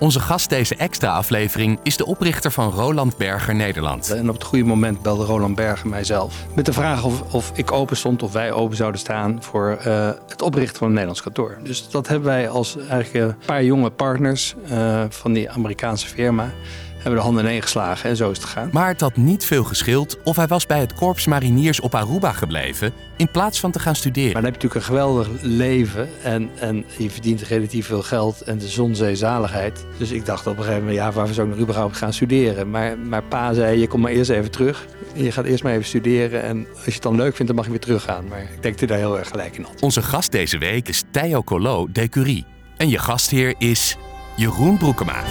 Onze gast deze extra aflevering is de oprichter van Roland Berger Nederland. En op het goede moment belde Roland Berger mijzelf. Met de vraag of, of ik open stond, of wij open zouden staan voor uh, het oprichten van een Nederlands kantoor. Dus dat hebben wij als eigenlijk een paar jonge partners uh, van die Amerikaanse firma hebben de handen ineen geslagen en zo is het gegaan. Maar het had niet veel geschild of hij was bij het Korps Mariniers op Aruba gebleven in plaats van te gaan studeren. Maar dan heb je natuurlijk een geweldig leven en, en je verdient relatief veel geld en de zon, zee, zaligheid. Dus ik dacht op een gegeven moment, ja, waarvoor zou ik nog überhaupt gaan studeren? Maar, maar pa zei, je komt maar eerst even terug. Je gaat eerst maar even studeren en als je het dan leuk vindt, dan mag je weer teruggaan. Maar ik denk dat hij daar heel erg gelijk in had. Onze gast deze week is Theo Colo de Curie. En je gastheer is Jeroen Broekema.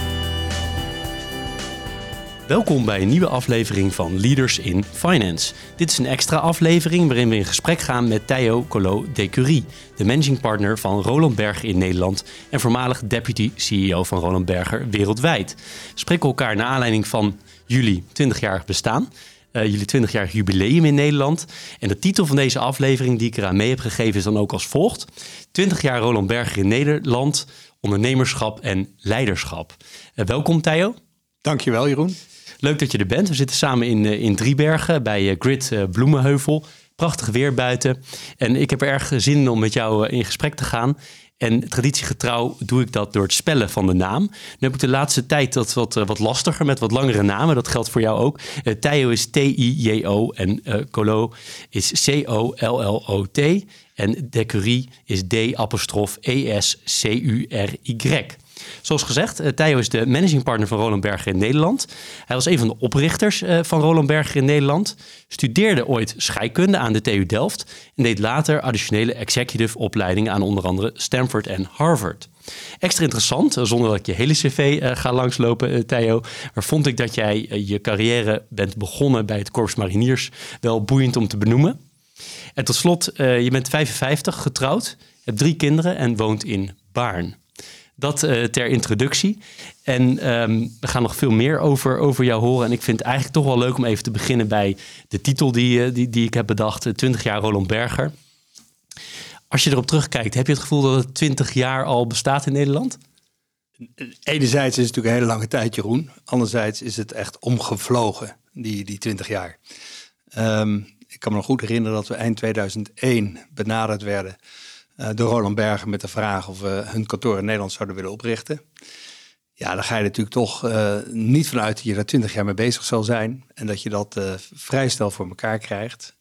Welkom bij een nieuwe aflevering van Leaders in Finance. Dit is een extra aflevering waarin we in gesprek gaan met Theo Colo de Curie, de managing partner van Roland Berger in Nederland en voormalig deputy CEO van Roland Berger wereldwijd. We spreken elkaar naar aanleiding van jullie 20-jarig bestaan. Uh, jullie 20-jarig jubileum in Nederland. En de titel van deze aflevering die ik eraan mee heb gegeven is dan ook als volgt. 20 jaar Roland Berger in Nederland, ondernemerschap en leiderschap. Uh, welkom Theo. Dankjewel Jeroen. Leuk dat je er bent. We zitten samen in, in Driebergen bij Grid Bloemenheuvel. Prachtig weer buiten. En ik heb er erg zin in om met jou in gesprek te gaan. En traditiegetrouw doe ik dat door het spellen van de naam. Nu heb ik de laatste tijd dat wat, wat lastiger met wat langere namen. Dat geldt voor jou ook. Uh, is T-I-J-O en Colo is C-O-L-L-O-T. En Decurie is D-E-S-C-U-R-Y. Zoals gezegd, uh, Theo is de managing partner van Roland Berger in Nederland. Hij was een van de oprichters uh, van Roland Berger in Nederland. Studeerde ooit scheikunde aan de TU Delft. En deed later additionele executive opleidingen aan onder andere Stanford en Harvard. Extra interessant, zonder dat ik je hele cv uh, ga langslopen, Theo. Maar vond ik dat jij je carrière bent begonnen bij het Korps Mariniers wel boeiend om te benoemen. En tot slot, je bent 55, getrouwd, hebt drie kinderen en woont in Baarn. Dat uh, ter introductie. En um, we gaan nog veel meer over, over jou horen. En ik vind het eigenlijk toch wel leuk om even te beginnen bij de titel die, die, die ik heb bedacht: 20 jaar Roland Berger. Als je erop terugkijkt, heb je het gevoel dat het 20 jaar al bestaat in Nederland? Enerzijds is het natuurlijk een hele lange tijd, Jeroen. Anderzijds is het echt omgevlogen, die, die 20 jaar. Um, ik kan me nog goed herinneren dat we eind 2001 benaderd werden door Roland Berger met de vraag of we hun kantoor in Nederland zouden willen oprichten. Ja, dan ga je natuurlijk toch uh, niet vanuit dat je daar twintig jaar mee bezig zal zijn. En dat je dat uh, vrij snel voor elkaar krijgt.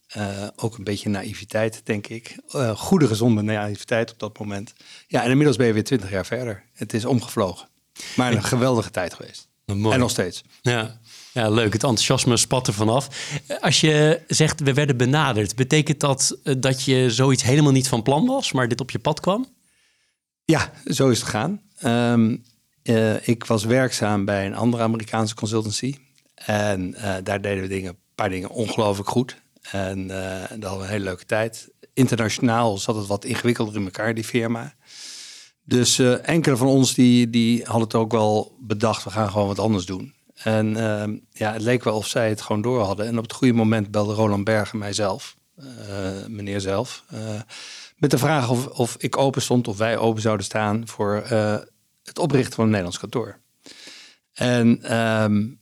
ook een beetje naïviteit, denk ik. goede, gezonde naïviteit op dat moment. Ja, en inmiddels ben je weer twintig jaar verder. Het is omgevlogen. Maar een geweldige tijd geweest. Mooi. En nog steeds. Ja. Ja, leuk. Het enthousiasme spat er vanaf. Als je zegt we werden benaderd, betekent dat dat je zoiets helemaal niet van plan was, maar dit op je pad kwam? Ja, zo is het gegaan. Um, uh, ik was werkzaam bij een andere Amerikaanse consultancy. En uh, daar deden we dingen, een paar dingen ongelooflijk goed. En uh, daar hadden we een hele leuke tijd. Internationaal zat het wat ingewikkelder in elkaar, die firma. Dus enkele van ons die, die hadden het ook wel bedacht, we gaan gewoon wat anders doen. En uh, ja, het leek wel of zij het gewoon door hadden. En op het goede moment belde Roland Berger mijzelf, uh, meneer zelf, uh, met de vraag of, of ik open stond, of wij open zouden staan voor uh, het oprichten van een Nederlands kantoor. En um,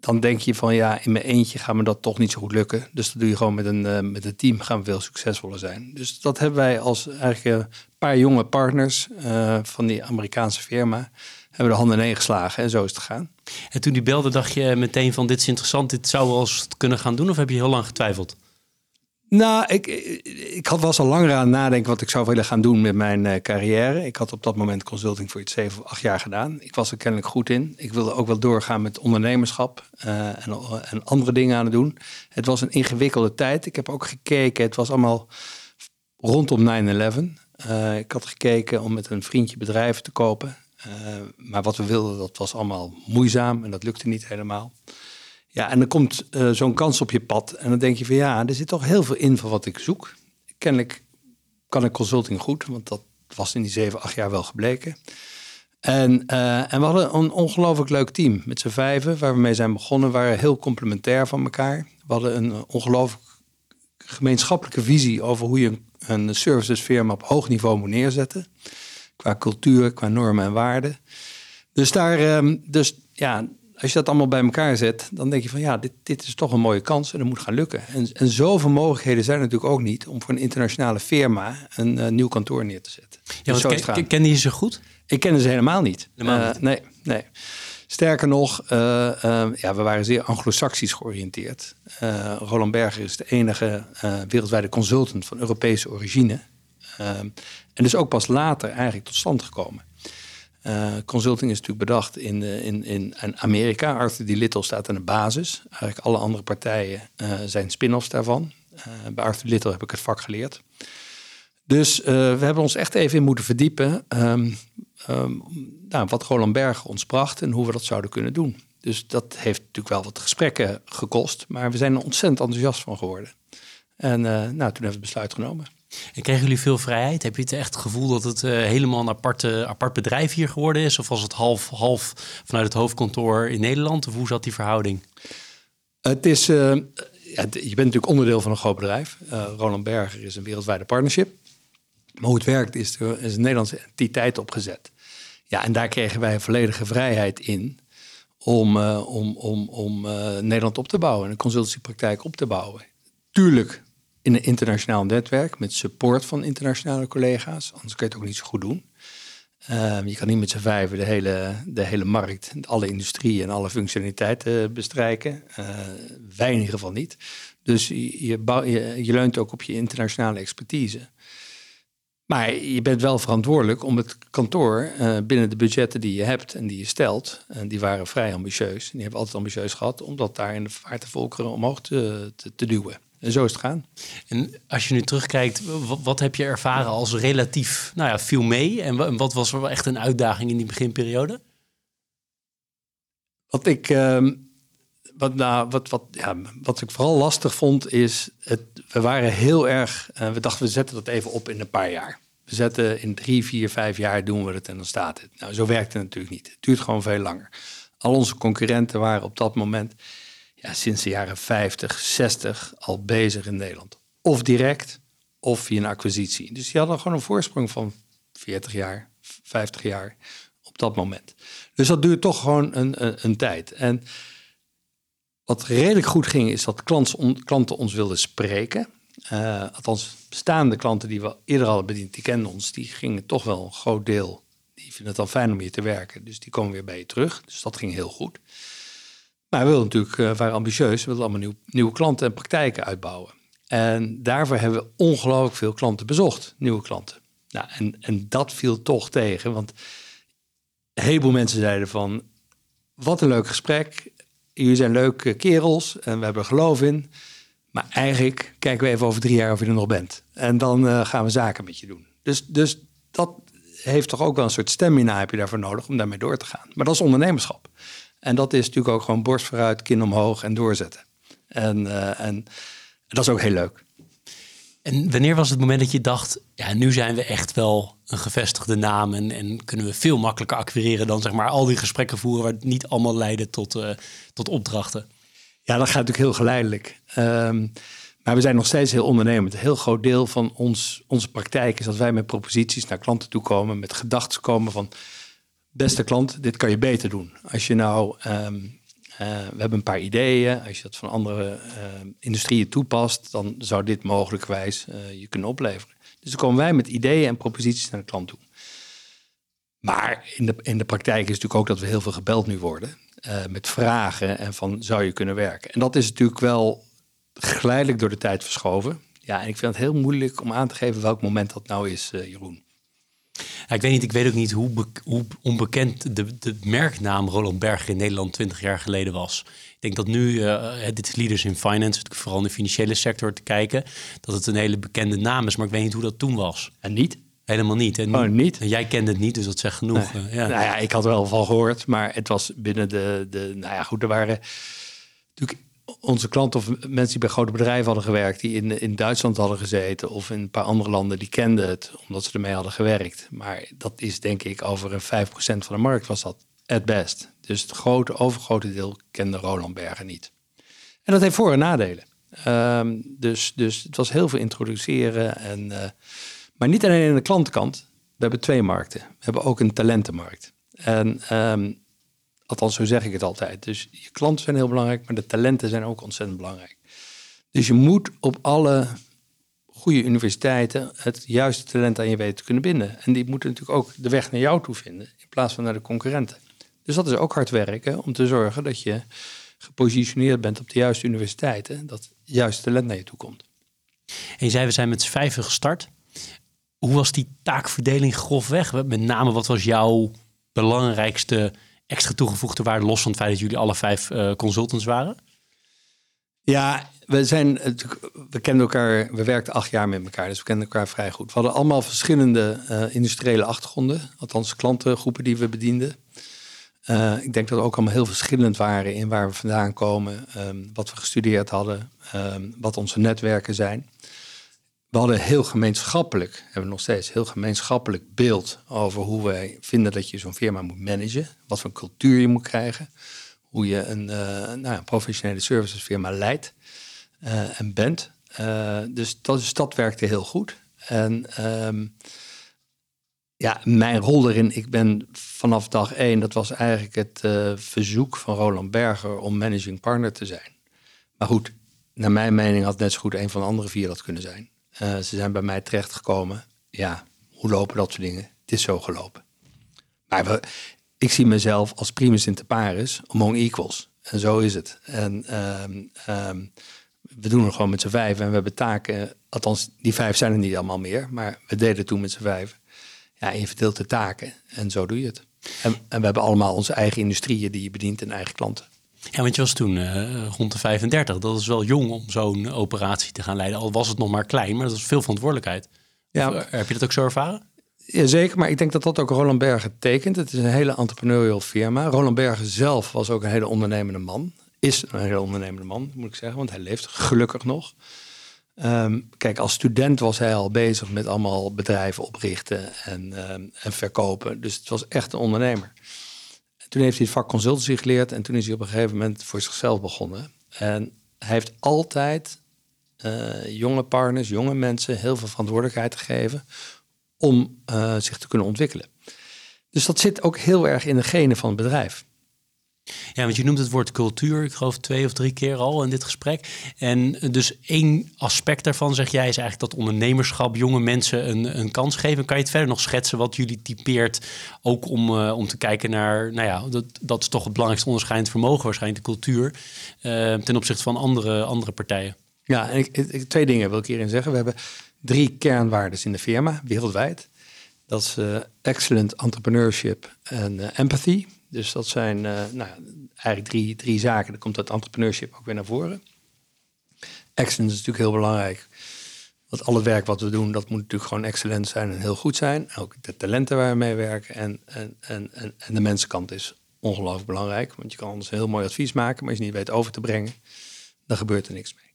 dan denk je van ja, in mijn eentje gaat me dat toch niet zo goed lukken. Dus dat doe je gewoon met een, met een team, gaan we veel succesvoller zijn. Dus dat hebben wij als eigenlijk een paar jonge partners van die Amerikaanse firma hebben de handen ineen geslagen en zo is het gegaan. En toen die belde, dacht je meteen van dit is interessant, dit zou wel eens kunnen gaan doen? Of heb je heel lang getwijfeld? Nou, ik, ik had wel al langer aan nadenken wat ik zou willen gaan doen met mijn uh, carrière. Ik had op dat moment consulting voor iets zeven of acht jaar gedaan. Ik was er kennelijk goed in. Ik wilde ook wel doorgaan met ondernemerschap uh, en, en, andere dingen aan het doen. Het was een ingewikkelde tijd. Ik heb ook gekeken, het was allemaal rondom 9-11. Uh, ik had gekeken om met een vriendje bedrijven te kopen. Uh, maar wat we wilden, dat was allemaal moeizaam en dat lukte niet helemaal. Ja, en dan komt uh, zo'n kans op je pad. En dan denk je van ja, er zit toch heel veel in van wat ik zoek. Kennelijk kan ik consulting goed, want dat was in die zeven, acht jaar wel gebleken. En, uh, en we hadden een ongelooflijk leuk team met z'n vijven, waar we mee zijn begonnen. Waren heel complementair van elkaar. We hadden een ongelooflijk gemeenschappelijke visie over hoe je een, servicesfirma op hoog niveau moet neerzetten. Qua cultuur, qua normen en waarden. Dus daar, ehm, dus ja, als je dat allemaal bij elkaar zet, dan denk je van ja, dit, dit is toch een mooie kans en dat moet gaan lukken. En, en zoveel mogelijkheden zijn er natuurlijk ook niet om voor een internationale firma een uh, nieuw kantoor neer te zetten. Ja, dus ken, kende je ze goed? Ik kende ze helemaal niet. Helemaal uh, nee, nee. Sterker nog, uh, uh, ja, we waren zeer anglo-saxisch georiënteerd. Roland Berger is de enige wereldwijde consultant van Europese origine. En dus ook pas later eigenlijk tot stand gekomen. Uh, consulting is natuurlijk bedacht in, in, in, Amerika. Arthur D. Little staat aan de basis. Eigenlijk alle andere partijen uh, zijn spin-offs daarvan. Uh, bij Arthur Little heb ik het vak geleerd. Dus we hebben ons echt even in moeten verdiepen. Um, um, nou, wat Roland Berg ons bracht en hoe we dat zouden kunnen doen. Dus dat heeft natuurlijk wel wat gesprekken gekost. Maar we zijn er ontzettend enthousiast van geworden. En nou, toen hebben we het besluit genomen. En kregen jullie veel vrijheid? Heb je het echt gevoel dat het uh, helemaal een aparte, apart bedrijf hier geworden is? Of was het half, half vanuit het hoofdkantoor in Nederland? Of hoe zat die verhouding? Het is, ja, je bent natuurlijk onderdeel van een groot bedrijf. Uh, Roland Berger is een wereldwijde partnership. Maar hoe het werkt is, er is een Nederlandse entiteit opgezet. Ja, en daar kregen wij volledige vrijheid in om, om, om, om Nederland op te bouwen. En een consultancypraktijk op te bouwen. Tuurlijk in een internationaal netwerk met support van internationale collega's. Anders kun je het ook niet zo goed doen. Ehm, je kan niet met z'n vijven de hele, de hele markt, alle industrie en alle functionaliteiten bestrijken. Uh, wij in geval niet. Dus je, je, je, leunt ook op je internationale expertise. Maar je bent wel verantwoordelijk om het kantoor uh, binnen de budgetten die je hebt en die je stelt. En die waren vrij ambitieus. En die hebben altijd ambitieus gehad om dat daar in de vaartenvolkeren omhoog te, te, te duwen. En zo is het gaan. En als je nu terugkijkt, wat, heb je ervaren als relatief, nou ja, viel mee? En wat was er wel echt een uitdaging in die beginperiode? Wat ik, uh, wat, nou, wat, wat, ja, wat ik vooral lastig vond, is, het, we waren heel erg, uh, we dachten we zetten dat even op in een paar jaar. We zetten in drie, vier, vijf jaar doen we het en dan staat het. Nou, zo werkt het natuurlijk niet. Het duurt gewoon veel langer. Al onze concurrenten waren op dat moment ja, sinds de jaren 50, 60 al bezig in Nederland. Of direct, of via een acquisitie. Dus die hadden gewoon een voorsprong van 40 jaar, 50 jaar op dat moment. Dus dat duurt toch gewoon een, een, een tijd. En wat redelijk goed ging, is dat klanten ons wilden spreken. Uh, althans, bestaande klanten die we eerder hadden bediend, die kenden ons, die gingen toch wel een groot deel. Die vinden het dan fijn om hier te werken, dus die komen weer bij je terug. Dus dat ging heel goed. Maar we wilden natuurlijk, uh, waren ambitieus, we wilden allemaal nieuw, nieuwe klanten en praktijken uitbouwen. En daarvoor hebben we ongelooflijk veel klanten bezocht, nieuwe klanten. Nou, en, en dat viel toch tegen, want een heleboel mensen zeiden van, wat een leuk gesprek, jullie zijn leuke kerels en we hebben er geloof in. Maar eigenlijk kijken we even over drie jaar of je er nog bent. En dan uh, gaan we zaken met je doen. Dus, dus dat heeft toch ook wel een soort stamina heb je daarvoor nodig om daarmee door te gaan. Maar dat is ondernemerschap. En dat is natuurlijk ook gewoon borst vooruit, kin omhoog en doorzetten. En, uh, en dat is ook heel leuk. En wanneer was het moment dat je dacht, ja, nu zijn we echt wel een gevestigde naam en, en kunnen we veel makkelijker acquireren dan zeg maar al die gesprekken voeren waar het niet allemaal leiden tot, uh, tot opdrachten? Ja, dat gaat natuurlijk heel geleidelijk. Um, maar we zijn nog steeds heel ondernemend. Een heel groot deel van ons, onze praktijk is dat wij met proposities naar klanten toe komen, met gedachten komen van beste klant, dit kan je beter doen. Als je nou, um, uh, we hebben een paar ideeën, als je dat van andere uh, industrieën toepast, dan zou dit mogelijkwijs uh, je kunnen opleveren. Dus dan komen wij met ideeën en proposities naar de klant toe. Maar in de, in de praktijk is natuurlijk ook dat we heel veel gebeld nu worden uh, met vragen en van zou je kunnen werken. En dat is natuurlijk wel geleidelijk door de tijd verschoven. Ja, en ik vind het heel moeilijk om aan te geven welk moment dat nou is, Jeroen. Ja, ik weet niet, ik weet ook niet hoe, hoe onbekend de, de merknaam Roland Berger in Nederland 20 jaar geleden was. Ik denk dat nu, uh, dit is Leaders in Finance, vooral in de financiële sector te kijken, dat het een hele bekende naam is, maar ik weet niet hoe dat toen was. En niet? Helemaal niet. En oh, niet? jij kende het niet, dus dat zegt genoeg. Nee. ja. Nou ja, ik had er wel van gehoord, maar het was binnen de, de nou ja, goed, er waren natuurlijk onze klanten of mensen die bij grote bedrijven hadden gewerkt, die in, in Duitsland hadden gezeten of in een paar andere landen, die kenden het omdat ze ermee hadden gewerkt. Maar dat is denk ik over een 5% van de markt was dat het best. Dus het grote, overgrote deel kende Roland Bergen niet. En dat heeft voor- en nadelen. Ehm, dus, dus het was heel veel introduceren. En, uh, maar niet alleen aan de klantenkant. We hebben twee markten. We hebben ook een talentenmarkt. En um, althans, zo zeg ik het altijd. Dus je klanten zijn heel belangrijk, maar de talenten zijn ook ontzettend belangrijk. Dus je moet op alle goede universiteiten het juiste talent aan je weten te kunnen binden. En die moeten natuurlijk ook de weg naar jou toe vinden, in plaats van naar de concurrenten. Dus dat is ook hard werken om te zorgen dat je gepositioneerd bent op de juiste universiteiten, dat het juiste talent naar je toe komt. En je zei, we zijn met z'n vijven gestart. Hoe was die taakverdeling grofweg? Met name, wat was jouw belangrijkste extra toegevoegde waarde, los van het feit dat jullie alle vijf uh, consultants waren? Ja, we zijn we kenden elkaar, we werkten acht jaar met elkaar, dus we kenden elkaar vrij goed. We hadden allemaal verschillende uh, industriële achtergronden, althans klantengroepen die we bedienden. Uh, ik denk dat we ook allemaal heel verschillend waren in waar we vandaan komen, um, wat we gestudeerd hadden, um, wat onze netwerken zijn. We hadden heel gemeenschappelijk, hebben we nog steeds, heel gemeenschappelijk beeld over hoe wij vinden dat je zo'n firma moet managen. Wat voor cultuur je moet krijgen. Hoe je een, uh, nou ja, professionele servicesfirma leidt uh, en bent. Uh, dus dat, dus dat werkte heel goed. En um, ja, mijn rol erin, ik ben vanaf dag één, dat was eigenlijk het verzoek van Roland Berger om managing partner te zijn. Maar goed, naar mijn mening had net zo goed een van de andere vier dat kunnen zijn. Uh, ze zijn bij mij terechtgekomen. Ja, hoe lopen dat soort dingen? Het is zo gelopen. Maar we, ik zie mezelf als primus inter pares among equals. En zo is het. En um, um, we doen het gewoon met z'n vijf en we hebben taken. Althans, die vijf zijn er niet allemaal meer. Maar we deden het toen met z'n vijf. Ja, je verdeelt de taken. En zo doe je het. En, en we hebben allemaal onze eigen industrieën die je bedient en eigen klanten. Ja, want je was toen uh, rond de 35. Dat is wel jong om zo'n operatie te gaan leiden. Al was het nog maar klein, maar dat is veel verantwoordelijkheid. Ja. Of, uh, heb je dat ook zo ervaren? Ja, zeker, maar ik denk dat dat ook Roland Berger tekent. Het is een hele entrepreneurial firma. Roland Berger zelf was ook een hele ondernemende man. Is een hele ondernemende man, moet ik zeggen, want hij leeft gelukkig nog. Um, kijk, als student was hij al bezig met allemaal bedrijven oprichten en, um, en verkopen. Dus het was echt een ondernemer. Toen heeft hij het vak consultancy geleerd en toen is hij op een gegeven moment voor zichzelf begonnen. En hij heeft altijd uh, jonge partners, jonge mensen heel veel verantwoordelijkheid gegeven om uh, zich te kunnen ontwikkelen. Dus dat zit ook heel erg in de genen van het bedrijf. Ja, want je noemt het woord cultuur, ik geloof twee of drie keer al in dit gesprek. En dus één aspect daarvan, zeg jij, is eigenlijk dat ondernemerschap jonge mensen een, een kans geven. Kan je het verder nog schetsen wat jullie typeert? Ook om, uh, om te kijken naar, nou ja, dat, dat is toch het belangrijkste onderscheidend vermogen, waarschijnlijk de cultuur, uh, ten opzichte van andere, andere partijen. Ja, ik, ik, twee dingen wil ik hierin zeggen. We hebben drie kernwaarden in de firma, wereldwijd. Dat is excellent entrepreneurship en empathy. Dus dat zijn uh, nou, eigenlijk drie, drie zaken. Dan komt dat entrepreneurship ook weer naar voren. Excellence is natuurlijk heel belangrijk. Want al het werk wat we doen, dat moet natuurlijk gewoon excellent zijn en heel goed zijn. Ook de talenten waar we mee werken en, en, en, en de mensenkant is ongelooflijk belangrijk. Want je kan anders heel mooi advies maken, maar als je niet weet over te brengen, dan gebeurt er niks mee.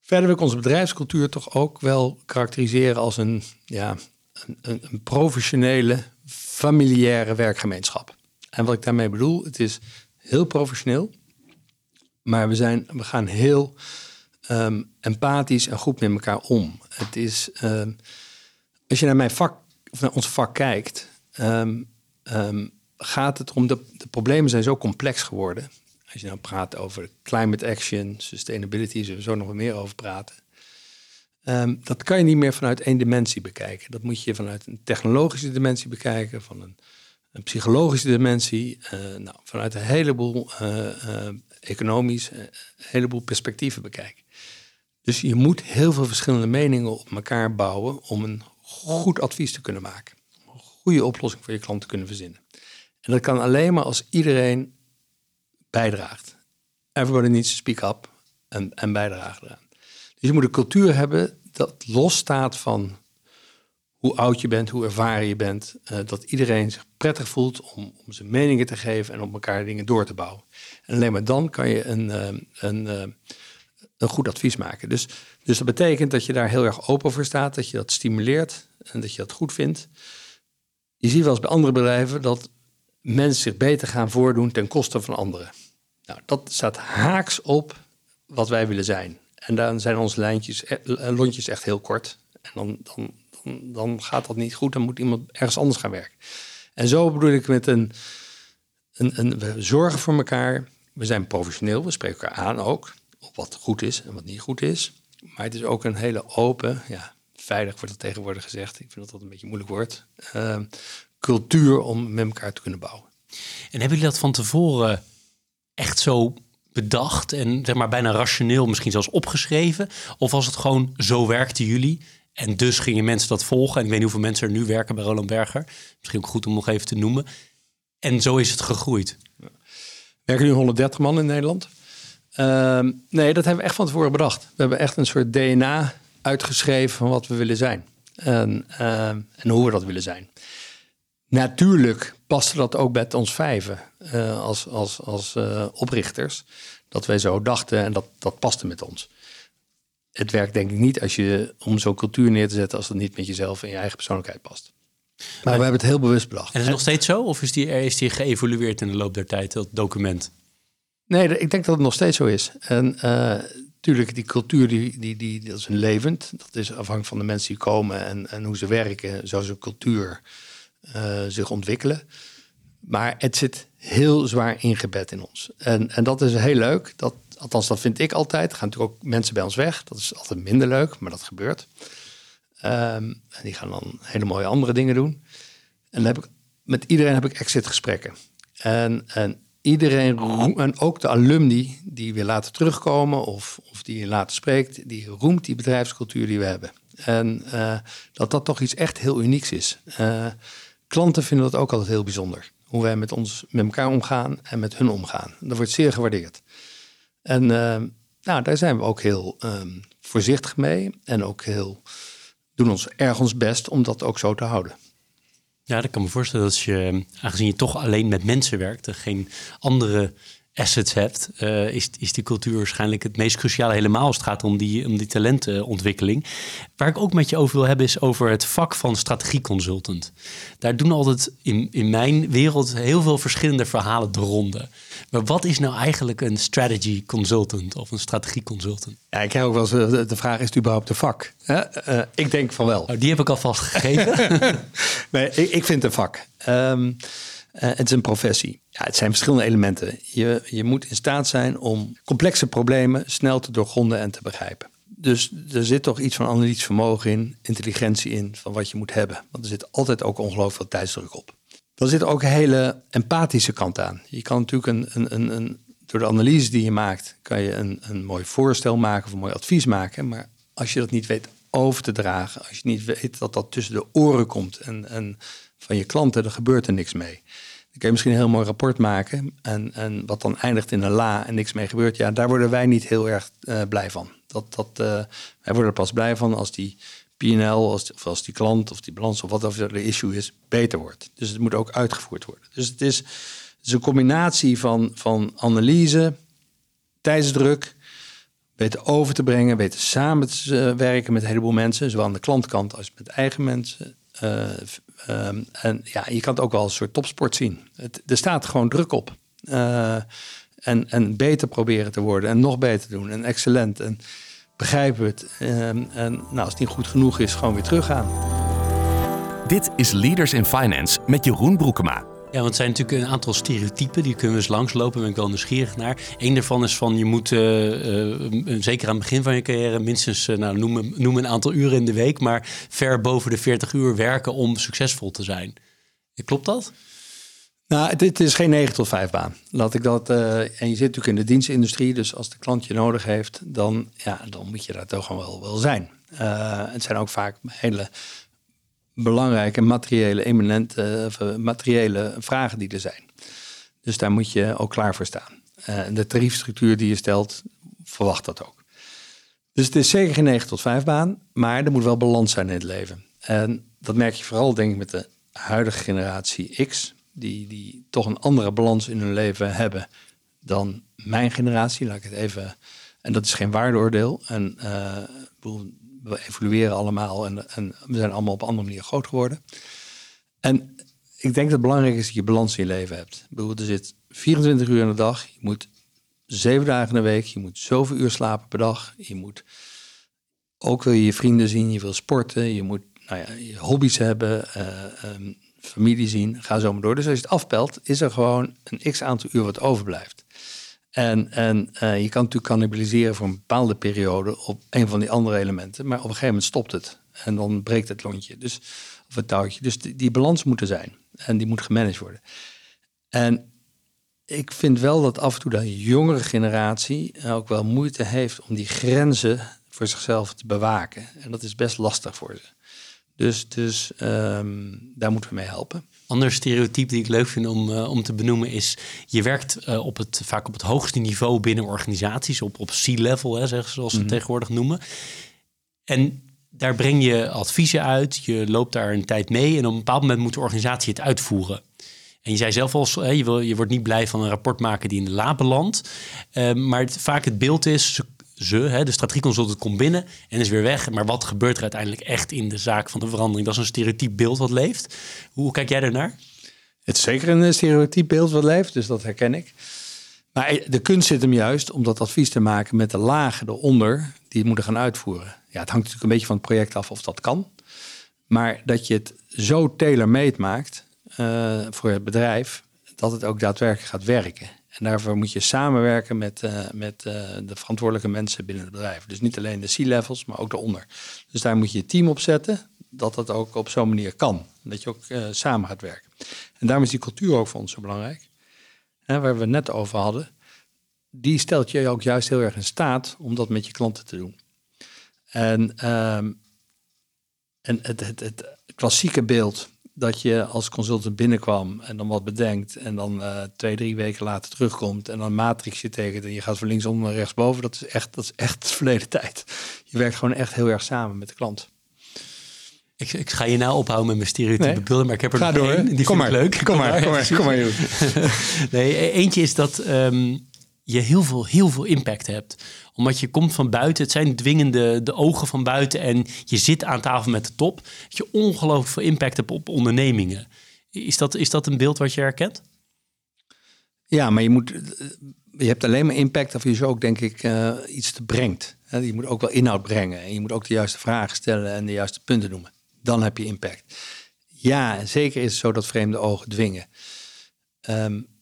Verder wil ik onze bedrijfscultuur toch ook wel karakteriseren als een, ja, een, een, een professionele, familiaire werkgemeenschap. En wat ik daarmee bedoel, het is heel professioneel, maar we, zijn, we gaan heel um, empathisch en goed met elkaar om. Het is, um, als je naar mijn vak, of naar ons vak kijkt, um, gaat het om, de, de problemen zijn zo complex geworden. Als je nou praat over climate action, sustainability, zullen we zo nog meer over praten. dat kan je niet meer vanuit één dimensie bekijken. Dat moet je vanuit een technologische dimensie bekijken, van een een psychologische dimensie, uh, nou, vanuit een heleboel uh, uh, economisch, heleboel perspectieven bekijken. Dus je moet heel veel verschillende meningen op elkaar bouwen om een goed advies te kunnen maken. Een goede oplossing voor je klant te kunnen verzinnen. En dat kan alleen maar als iedereen bijdraagt. Everybody needs to speak up en, en bijdragen eraan. Dus je moet een cultuur hebben dat losstaat van hoe oud je bent, hoe ervaren je bent. eh, dat iedereen zich prettig voelt om, om zijn meningen te geven en op elkaar dingen door te bouwen. En alleen maar dan kan je een, eh, een, eh, een goed advies maken. Dus, dus dat betekent dat je daar heel erg open voor staat, dat je dat stimuleert en dat je dat goed vindt. Je ziet wel eens bij andere bedrijven dat mensen zich beter gaan voordoen ten koste van anderen. Nou, dat staat haaks op wat wij willen zijn. En dan zijn onze lijntjes, lontjes echt heel kort. En dan, dan, dan, gaat dat niet goed. Dan moet iemand ergens anders gaan werken. En zo bedoel ik met een, een, een we zorgen voor elkaar. We zijn professioneel, we spreken elkaar aan ook. Op wat goed is en wat niet goed is. Maar het is ook een hele open, ja, veilig wordt het tegenwoordig gezegd. Ik vind dat dat een beetje moeilijk wordt. eh, cultuur om met elkaar te kunnen bouwen. En hebben jullie dat van tevoren echt zo bedacht en zeg maar bijna rationeel misschien zelfs opgeschreven? Of was het gewoon zo werkten jullie en dus gingen mensen dat volgen? En ik weet niet hoeveel mensen er nu werken bij Roland Berger. Misschien ook goed om nog even te noemen. En zo is het gegroeid. werken nu 130 man in Nederland. Ehm, nee, dat hebben we echt van tevoren bedacht. We hebben echt een soort DNA uitgeschreven van wat we willen zijn. En, ehm, en hoe we dat willen zijn. Natuurlijk paste dat ook bij ons vijven eh, als, als, als eh, oprichters. Dat wij zo dachten en dat, dat paste met ons. Het werkt denk ik niet als je om zo'n cultuur neer te zetten... als het niet met jezelf en je eigen persoonlijkheid past. Maar we hebben het heel bewust bedacht. En is het nog steeds zo? Of is die, is die geëvolueerd in de loop der tijd, dat document? Nee, ik denk dat het nog steeds zo is. En natuurlijk, die cultuur, die, die, die, dat is een levend. Dat is afhankelijk van de mensen die komen en, en hoe ze werken. Zo zo'n cultuur uh, zich ontwikkelen. Maar het zit heel zwaar ingebed in ons. En, en dat is heel leuk. Dat, althans, dat vind ik altijd. Er gaan natuurlijk ook mensen bij ons weg. Dat is altijd minder leuk, maar dat gebeurt. Um, en die gaan dan hele mooie andere dingen doen. En dan heb ik, met iedereen heb ik exit-gesprekken. En, en iedereen, en ook de alumni die weer later terugkomen of, of die je later spreekt, die roemt die bedrijfscultuur die we hebben. En uh, dat dat toch iets echt heel unieks is. Uh, klanten vinden dat ook altijd heel bijzonder. Hoe wij met ons met elkaar omgaan en met hun omgaan. Dat wordt zeer gewaardeerd. En uh, nou, daar zijn we ook heel um, voorzichtig mee. En ook heel doen ons erg ons best om dat ook zo te houden. Ja, dat kan me voorstellen dat je, aangezien je toch alleen met mensen werkt en geen andere assets hebt, uh, is, is die cultuur waarschijnlijk het meest cruciale helemaal als het gaat om die, om die talentontwikkeling. Waar ik ook met je over wil hebben is over het vak van strategieconsultant. Daar doen altijd in, in mijn wereld heel veel verschillende verhalen de ronde. Maar wat is nou eigenlijk een strategy consultant of een strategieconsultant? Ja, ik heb ook wel eens de, de vraag, is het überhaupt een vak? Uh, uh, ik denk van wel. Oh, die heb ik alvast gegeven. nee, ik, ik vind het een vak. Um, uh, het is een professie. Ja, het zijn verschillende elementen. Je, je moet in staat zijn om complexe problemen snel te doorgronden en te begrijpen. Dus er zit toch iets van analytisch vermogen in, intelligentie in, van wat je moet hebben. Want er zit altijd ook ongelooflijk veel tijdsdruk op. Er zit ook een hele empathische kant aan. Je kan natuurlijk een, een, een, een door de analyse die je maakt, kan je een, een mooi voorstel maken of een mooi advies maken. Maar als je dat niet weet over te dragen, als je niet weet dat dat tussen de oren komt en, en van je klanten, dan gebeurt er niks mee. Dan kun je misschien een heel mooi rapport maken. En, en wat dan eindigt in een la en niks mee gebeurt. Ja, daar worden wij niet heel erg uh, blij van. Dat, dat, uh, wij worden er pas blij van als die PNL, als, of als die klant of die balans of wat of de issue is, beter wordt. Dus het moet ook uitgevoerd worden. Dus het is, een combinatie van, van analyse, tijdsdruk, weten over te brengen, weten samen te werken met een heleboel mensen, zowel aan de klantkant als met eigen mensen. Um, en ja, je kan het ook wel als een soort topsport zien. Het, er staat gewoon druk op. Uh, en, en beter proberen te worden en nog beter doen en excellent. En begrijpen het. Um, en nou, als het niet goed genoeg is, gewoon weer teruggaan. Dit is Leaders in Finance met Jeroen Broekema. Ja, want het zijn natuurlijk een aantal stereotypen, die kunnen we eens langslopen, daar ben wel nieuwsgierig naar. Eén daarvan is van je moet, uh, uh, zeker aan het begin van je carrière, minstens, uh, nou, noem, noem een aantal uren in de week, maar ver boven de 40 uur werken om succesvol te zijn. Klopt dat? Nou, dit is geen 9 tot 5 baan. Laat ik dat. en je zit natuurlijk in de dienstindustrie, dus als de klant je nodig heeft, dan, ja, dan moet je daar toch gewoon wel, wel zijn. het zijn ook vaak hele belangrijke materiële, eminente, uh, materiële vragen die er zijn. Dus daar moet je ook klaar voor staan. En de tariefstructuur die je stelt, verwacht dat ook. Dus het is zeker geen 9 tot 5 baan, maar er moet wel balans zijn in het leven. En dat merk je vooral, denk ik, met de huidige generatie X, die, die toch een andere balans in hun leven hebben dan mijn generatie. Laat ik het even. En dat is geen waardeoordeel. En uh, we evolueren allemaal en, en we zijn allemaal op een andere manier groot geworden. En ik denk dat het belangrijk is dat je balans in je leven hebt. Bedoel, er zit 24 uur in de dag. Je moet zeven dagen in de week. Je moet zoveel uur slapen per dag. Je moet ook wil je je vrienden zien. Je wil sporten. Je moet nou ja, je hobby's hebben. Uh, um, familie zien. Ga zo maar door. Dus als je het afpelt, is er gewoon een x aantal uur wat overblijft. En, en uh, je kan natuurlijk cannibaliseren voor een bepaalde periode op een van die andere elementen. Maar op een gegeven moment stopt het. En dan breekt het lontje. Dus, of het touwtje. Dus die, balans moet er zijn. En die moet gemanaged worden. En ik vind wel dat af en toe de jongere generatie ook wel moeite heeft om die grenzen voor zichzelf te bewaken. En dat is best lastig voor ze. Dus, dus um, daar moeten we mee helpen. Ander stereotype die ik leuk vind om, uh, om te benoemen is... je werkt uh, op het, vaak op het hoogste niveau binnen organisaties... op, op C-level, zoals ze mm -hmm. tegenwoordig noemen. En daar breng je adviezen uit, je loopt daar een tijd mee... en op een bepaald moment moet de organisatie het uitvoeren. En je zei zelf al, je, wil, je wordt niet blij van een rapport maken die in de la belandt. Uh, maar het, vaak het beeld is, ze, hè, de strategieconsultant komt binnen en is weer weg. Maar wat gebeurt er uiteindelijk echt in de zaak van de verandering? Dat is een stereotyp beeld wat leeft. Hoe kijk jij daarnaar? Het is zeker een stereotyp beeld wat leeft, dus dat herken ik. Maar de kunst zit hem juist om dat advies te maken met de lagen eronder die het moeten gaan uitvoeren. Ja, het hangt natuurlijk een beetje van het project af of dat kan. Maar dat je het zo tailor-made maakt uh, voor het bedrijf, dat het ook daadwerkelijk gaat werken. En daarvoor moet je samenwerken met, uh, met uh, de verantwoordelijke mensen binnen het bedrijf. Dus niet alleen de C-levels, maar ook de onder. Dus daar moet je je team op zetten, dat dat ook op zo'n manier kan. Dat je ook uh, samen gaat werken. En daarom is die cultuur ook voor ons zo belangrijk. Hè, waar we het net over hadden. Die stelt je ook juist heel erg in staat om dat met je klanten te doen. En, um, en het, het, het klassieke beeld dat je als consultant binnenkwam en dan wat bedenkt en dan uh, twee, drie weken later terugkomt en dan een matrixje tekent en je gaat van linksom naar rechtsboven, dat is echt, dat is echt verleden tijd. Je werkt gewoon echt heel erg samen met de klant. Ik, ik ga je nou ophouden met mijn stereotype nee. beelden, maar ik heb er ga nog door, één. Die kom vind maar, ik leuk. Kom maar, kom maar, kom maar. nee, e- eentje is dat um, je heel veel, heel veel impact hebt omdat je komt van buiten. Het zijn dwingende de ogen van buiten. En je zit aan tafel met de top. Dat je ongelooflijk veel impact hebt op ondernemingen. Is dat, is dat een beeld wat je herkent? Ja, maar je moet. Je hebt alleen maar impact of je zo ook, denk ik, uh, iets te brengt. Je moet ook wel inhoud brengen. En je moet ook de juiste vragen stellen en de juiste punten noemen. Dan heb je impact. Ja, zeker is het zo dat vreemde ogen dwingen. Um,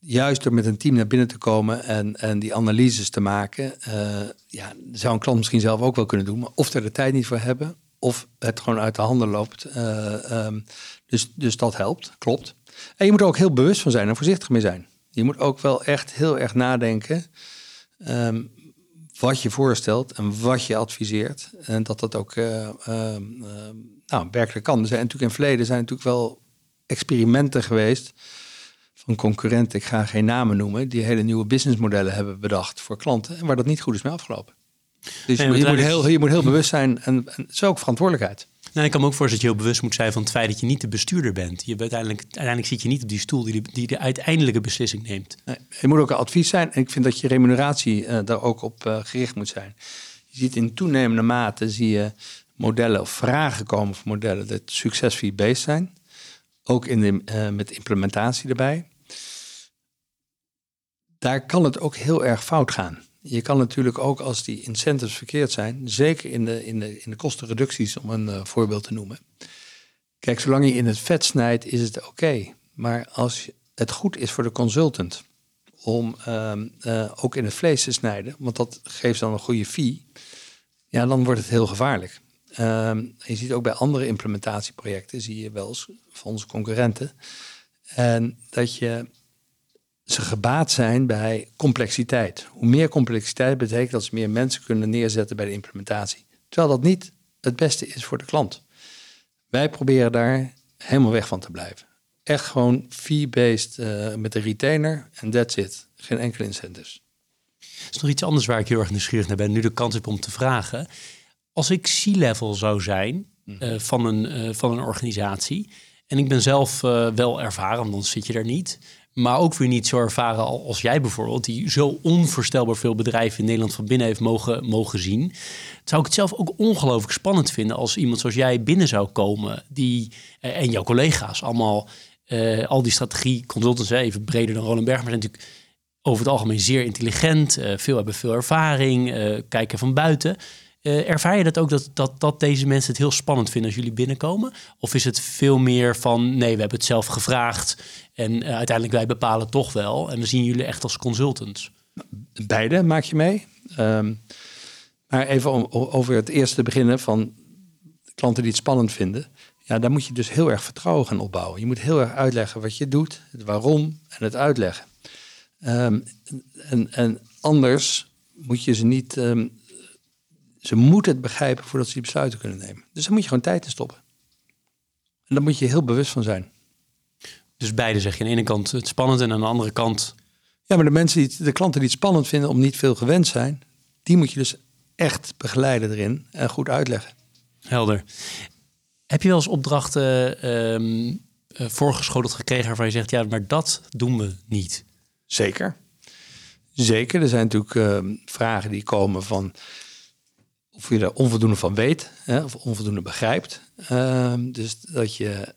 juist door met een team naar binnen te komen en, en die analyses te maken, uh, ja, zou een klant misschien zelf ook wel kunnen doen, maar of er de tijd niet voor hebben, of het gewoon uit de handen loopt. Uh, um, dus, dus dat helpt, klopt. En je moet er ook heel bewust van zijn en voorzichtig mee zijn. Je moet ook wel echt heel erg nadenken um, wat je voorstelt en wat je adviseert. En dat dat ook uh, nou, werkelijk kan. Er zijn natuurlijk in het verleden zijn natuurlijk wel experimenten geweest van concurrenten, ik ga geen namen noemen, die hele nieuwe businessmodellen hebben bedacht voor klanten en waar dat niet goed is mee afgelopen. Dus nee, je, moet heel, je moet heel bewust zijn en, en is ook verantwoordelijkheid. Nou, ik kan me ook voorstellen dat je heel bewust moet zijn van het feit dat je niet de bestuurder bent. Je bent uiteindelijk, uiteindelijk zit je niet op die stoel die de, die de uiteindelijke beslissing neemt. Nee, je moet ook een advies zijn en ik vind dat je remuneratie uh, daar ook op uh, gericht moet zijn. Je ziet in toenemende mate zie je modellen of vragen komen voor modellen dat succesfee-based zijn. Ook in de, uh, met implementatie erbij daar kan het ook heel erg fout gaan. Je kan natuurlijk ook als die incentives verkeerd zijn, zeker in de, in de, in de kostenreducties, om een uh, voorbeeld te noemen. Kijk, zolang je in het vet snijdt, is het oké. Maar als het goed is voor de consultant om uh, uh, ook in het vlees te snijden, want dat geeft dan een goede fee, ja, dan wordt het heel gevaarlijk. Ehm, je ziet ook bij andere implementatieprojecten, zie je wel eens van onze concurrenten, en dat je ze gebaat zijn bij complexiteit. Hoe meer complexiteit betekent dat ze meer mensen kunnen neerzetten bij de implementatie. Terwijl dat niet het beste is voor de klant. Wij proberen daar helemaal weg van te blijven. Echt gewoon fee-based uh, met de retainer en that's it. Geen enkele incentives. Er is nog iets anders waar ik heel erg nieuwsgierig naar ben. Nu de kans heb om te vragen. Als ik C-level zou zijn eh, van, een, eh, van een organisatie. En ik ben zelf eh, wel ervaren, want dan zit je er niet. Maar ook weer niet zo ervaren al- als jij bijvoorbeeld, die zo onvoorstelbaar veel bedrijven in Nederland van binnen heeft mogen, mogen zien. Zou ik het zelf ook ongelooflijk spannend vinden als iemand zoals jij binnen zou komen, die eh, en jouw collega's allemaal eh, al die strategie consultants, even breder dan Roland Berg, maar zijn natuurlijk over het algemeen zeer intelligent, eh, veel hebben veel ervaring, kijken van buiten. Eh, ervaar je dat ook dat, dat, dat deze mensen het heel spannend vinden als jullie binnenkomen? Of is het veel meer van nee, we hebben het zelf gevraagd en eh, uiteindelijk wij bepalen toch wel en we zien jullie echt als consultants? Beide maak je mee. Ehm, maar even om, over het eerste te beginnen van klanten die het spannend vinden. Ja, daar moet je dus heel erg vertrouwen gaan opbouwen. Je moet heel erg uitleggen wat je doet, het waarom en het uitleggen. Ehm, en, en anders moet je ze niet... ehm, ze moeten het begrijpen voordat ze die besluiten kunnen nemen. Dus daar moet je gewoon tijd in stoppen. En daar moet je heel bewust van zijn. Dus beide zeg je aan de ene kant het spannend en aan de andere kant Ja, maar de mensen die de klanten die het spannend vinden om niet veel gewend zijn, die moet je dus echt begeleiden erin en goed uitleggen. helder. Heb je wel eens opdrachten eh, voorgeschoteld gekregen waarvan je zegt ja, maar dat doen we niet? Zeker. Zeker. Er zijn natuurlijk ehm, vragen die komen van of je er onvoldoende van weet hè, of onvoldoende begrijpt. Ehm, dus dat je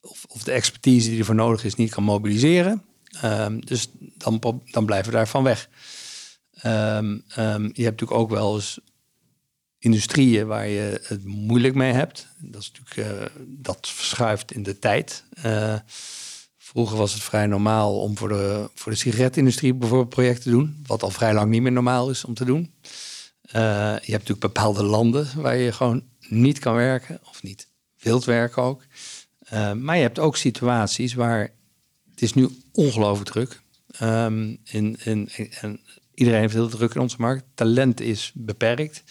of, of de expertise die ervoor nodig is niet kan mobiliseren. Ehm, dus dan, dan blijven we daarvan weg. Ehm, je hebt natuurlijk ook wel eens industrieën waar je het moeilijk mee hebt. Dat, is natuurlijk, eh, dat verschuift in de tijd. Eh, vroeger was het vrij normaal om voor de, voor de sigaretindustrie bijvoorbeeld projecten te doen. Wat al vrij lang niet meer normaal is om te doen. Eh, je hebt natuurlijk bepaalde landen waar je gewoon niet kan werken. Of niet wilt werken ook. Eh, maar je hebt ook situaties waar het is nu ongelooflijk druk. Ehm in, in, en iedereen heeft heel druk in onze markt. Talent is beperkt.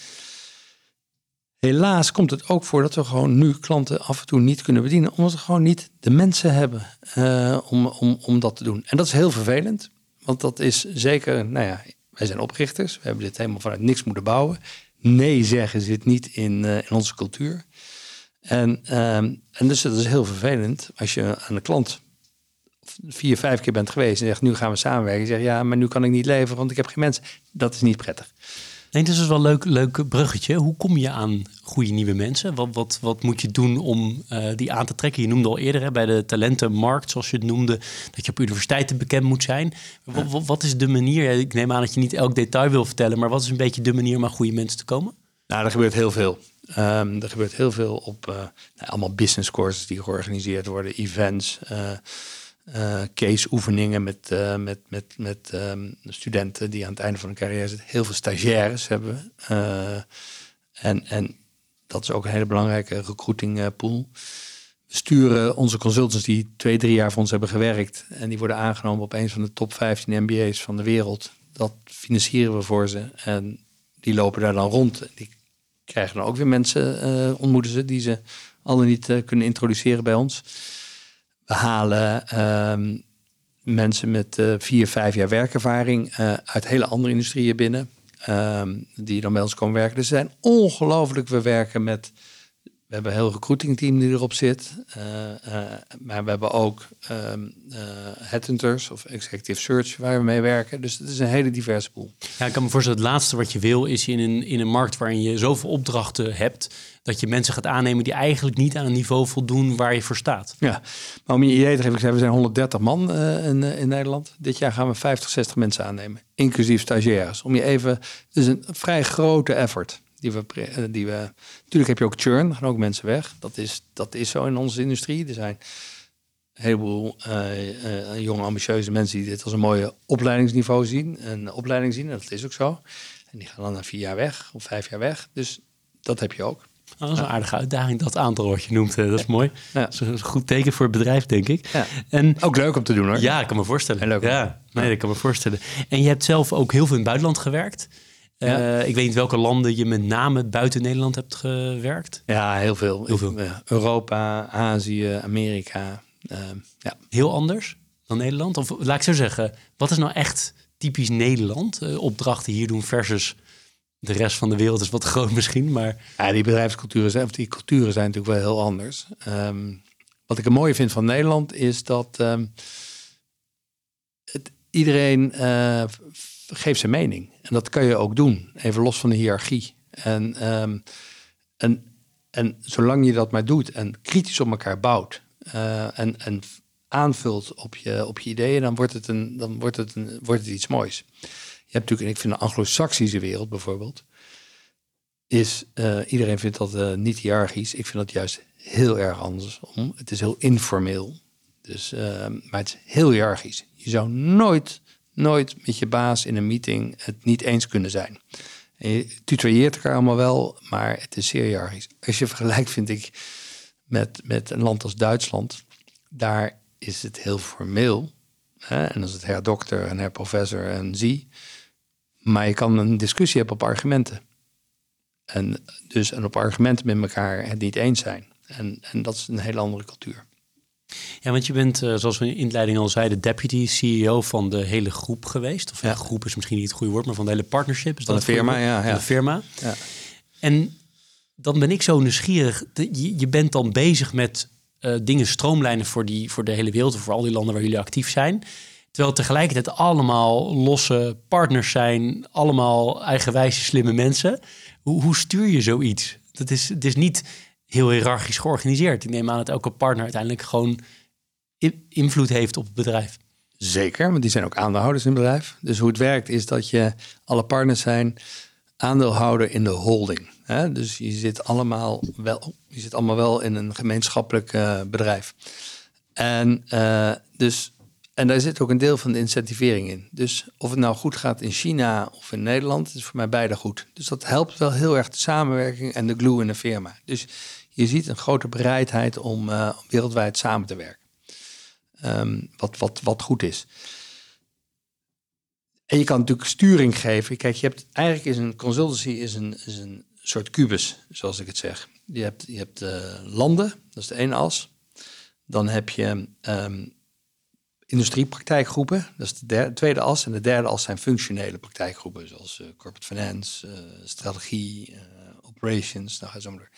Helaas komt het ook voor dat we gewoon nu klanten af en toe niet kunnen bedienen, omdat we gewoon niet de mensen hebben eh, om, om, om dat te doen. En dat is heel vervelend, want dat is zeker, nou ja, wij zijn oprichters, we hebben dit helemaal vanuit niks moeten bouwen. Nee zeggen zit niet in, eh, in onze cultuur. En, ehm, en dus dat is heel vervelend als je aan de klant vier, vijf keer bent geweest en zegt nu gaan we samenwerken. Je zegt ja, maar nu kan ik niet leveren, want ik heb geen mensen. Dat is niet prettig. Nee, dat is dus wel een leuk, leuk bruggetje. Hoe kom je aan goede nieuwe mensen? Wat, wat, wat moet je doen om eh, die aan te trekken? Je noemde al eerder hè, bij de talentenmarkt, zoals je het noemde, dat je op universiteiten bekend moet zijn. Wat, wat, wat is de manier? Ik neem aan dat je niet elk detail wil vertellen, maar wat is een beetje de manier om aan goede mensen te komen? Nou, er gebeurt heel veel. Ehm, er gebeurt heel veel op eh, nou, allemaal business courses die georganiseerd worden, events, eh eh, case oefeningen met, eh, met, met, met ehm, studenten die aan het einde van hun carrière zitten. Heel veel stagiaires hebben we. Eh, en, en dat is ook een hele belangrijke recruiting eh, pool. We sturen onze consultants die twee, drie jaar voor ons hebben gewerkt. En die worden aangenomen op een van de top 15 MBA's van de wereld. Dat financieren we voor ze. En die lopen daar dan rond. Die krijgen dan ook weer mensen, eh, ontmoeten ze, die ze al niet eh, kunnen introduceren bij ons. We halen ehm, mensen met eh, vier, vijf jaar werkervaring eh, uit hele andere industrieën binnen. ehm, die dan bij ons komen werken. Dus ze zijn ongelooflijk. We werken met. We hebben een heel recruitingteam die erop zit. eh, eh, maar we hebben ook eh, headhunters of executive search waar we mee werken. Dus het is een hele diverse pool. Ja, ik kan me voorstellen, het laatste wat je wil is in een, in een markt waarin je zoveel opdrachten hebt, dat je mensen gaat aannemen die eigenlijk niet aan een niveau voldoen waar je voor staat. Ja, maar om je idee te geven, ik zei, we zijn 130 man in, in Nederland. Dit jaar gaan we 50, 60 mensen aannemen, inclusief stagiaires. Om je even, het is een vrij grote effort. Die we, pre- eh, die we, natuurlijk heb je ook churn, gaan ook mensen weg. Dat is, dat is zo in onze industrie. Er zijn een heleboel eh, eh, jonge, ambitieuze mensen die dit als een mooie opleidingsniveau zien. Een opleiding zien, en dat is ook zo. En die gaan dan na vier jaar weg of vijf jaar weg. Dus dat heb je ook. Nou, dat is een aardige uitdaging, dat aantal wat je noemt. Dat is mooi. Ja. Dat is een goed teken voor het bedrijf, denk ik. Ja. En Ook leuk om te doen hoor. Ja, ik kan me voorstellen. Leuk. Ja, nee, ik kan me voorstellen. En je hebt zelf ook heel veel in het buitenland gewerkt. Ja. Eh, ik weet niet welke landen je met name buiten Nederland hebt gewerkt. Ja, heel veel. Heel veel. Ja, Europa, Azië, Amerika. ehm, ja. Heel anders dan Nederland? Of laat ik zo zeggen, wat is nou echt typisch Nederland? eh, opdrachten hier doen versus de rest van de wereld is wat groot misschien, maar... Ja, die bedrijfsculturen zijn, of die culturen zijn natuurlijk wel heel anders. Ehm, wat ik het mooie vind van Nederland is dat ehm, het, iedereen uh, geeft zijn mening. En dat kan je ook doen, even los van de hiërarchie. En, ehm, en, en zolang je dat maar doet en kritisch op elkaar bouwt uh, en, en aanvult op je, op je ideeën, dan wordt het, een, dan wordt het, een, wordt het iets moois. Je hebt natuurlijk, ik vind de anglo-saxische wereld bijvoorbeeld, is uh, iedereen vindt dat uh, niet hiërarchisch. Ik vind dat juist heel erg andersom. Het is heel informeel. Dus, uh, maar het is heel hiërarchisch. Je zou nooit, nooit met je baas in een meeting het niet eens kunnen zijn. Je tutoieert elkaar allemaal wel, maar het is zeer. Als je vergelijkt, vind ik, met, met een land als Duitsland, daar is het heel formeel. Hè? En dan is het her dokter en her professor en zie. Maar je kan een discussie hebben op argumenten. En dus en op argumenten met elkaar het niet eens zijn. En, en dat is een hele andere cultuur. Ja, want je bent, uh, zoals we in de inleiding al zeiden, deputy CEO van de hele groep geweest. Of ja. groep is misschien niet het goede woord, maar van de hele partnership. Is van dat de firma, ja, ja. de firma. Ja. En dan ben ik zo nieuwsgierig. Je, je bent dan bezig met uh, dingen stroomlijnen voor, die, voor de hele wereld, of voor al die landen waar jullie actief zijn. Terwijl tegelijkertijd allemaal losse partners zijn, allemaal eigenwijze slimme mensen. Hoe, hoe stuur je zoiets? Dat is, het is niet heel hiërarchisch georganiseerd. Ik neem aan dat elke partner uiteindelijk gewoon invloed heeft op het bedrijf. Zeker, want die zijn ook aandeelhouders in het bedrijf. Dus hoe het werkt is dat je alle partners zijn aandeelhouder in de holding. Hè? Dus je zit allemaal wel, je zit allemaal wel in een gemeenschappelijk uh, bedrijf. En uh, dus en daar zit ook een deel van de incentivering in. Dus of het nou goed gaat in China of in Nederland, is voor mij beide goed. Dus dat helpt wel heel erg de samenwerking en de glue in de firma. Dus je ziet een grote bereidheid om uh, wereldwijd samen te werken. Um, wat, wat, wat goed is. En je kan natuurlijk sturing geven. Kijk, je hebt eigenlijk is een consultancy is een, is een soort kubus, zoals ik het zeg. Je hebt, je hebt uh, landen, dat is de ene as. Dan heb je um, industriepraktijkgroepen, dat is de tweede as. En de derde as zijn functionele praktijkgroepen, zoals uh, corporate finance, strategie, operations. Nou, ga zo maar.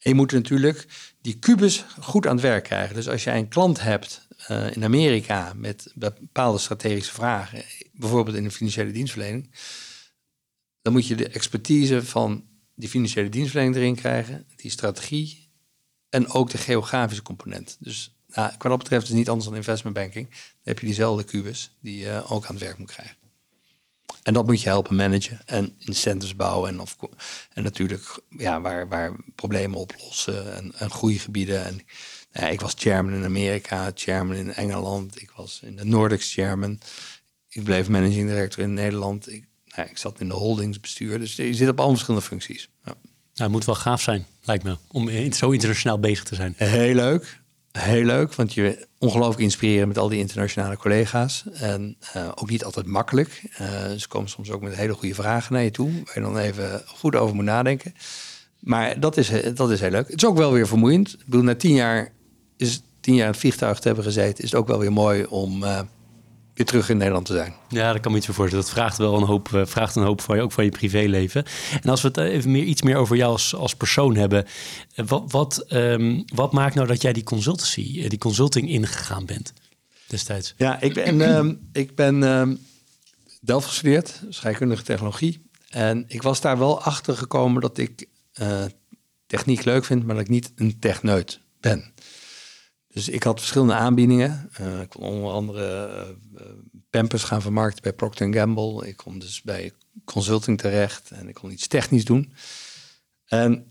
En je moet natuurlijk die kubus goed aan het werk krijgen. Dus als jij een klant hebt in Amerika met bepaalde strategische vragen, bijvoorbeeld in de financiële dienstverlening, dan moet je de expertise van die financiële dienstverlening erin krijgen, die strategie en ook de geografische component. Dus nou, wat dat betreft is het niet anders dan investment banking. Dan heb je diezelfde kubus die je ook aan het werk moet krijgen. En dat moet je helpen managen en incentives bouwen. En, of, en natuurlijk ja, waar, waar problemen oplossen en, en groeigebieden. En, nou, ik was chairman in Amerika, chairman in Engeland. Ik was in de Nordics chairman. Ik bleef managing director in Nederland. Ik, nou, ik zat in de holdingsbestuur. Dus je zit op allemaal verschillende functies. Ja. Nou, het moet wel gaaf zijn, lijkt me, om zo internationaal bezig te zijn. Heel leuk heel leuk, want je ongelooflijk inspireren met al die internationale collega's. En uh, ook niet altijd makkelijk. Uh, ze komen soms ook met hele goede vragen naar je toe, waar je dan even goed over moet nadenken. Maar dat is, dat is heel leuk. Het is ook wel weer vermoeiend. Ik bedoel, na tien jaar is tien jaar in het vliegtuig te hebben gezeten, is het ook wel weer mooi om weer terug in Nederland te zijn. Ja, dat kan me iets voor voorstellen. Dat vraagt wel een hoop, uh, vraagt een hoop van je, ook van je privéleven. En als we het even meer, iets meer over jou als, als persoon hebben. Eh, wat, wat, um, wat maakt nou dat jij die consultancy, die consulting ingegaan bent destijds? Ja, ik ben, um, ik ben um, Delft gestudeerd, scheikundige technologie. En ik was daar wel achter gekomen dat ik uh, techniek leuk vind, maar dat ik niet een techneut ben. Dus ik had verschillende aanbiedingen. Uh, ik kon onder andere uh, Pampers gaan vermarkten bij Procter Gamble. Ik kon dus bij consulting terecht en ik kon iets technisch doen. En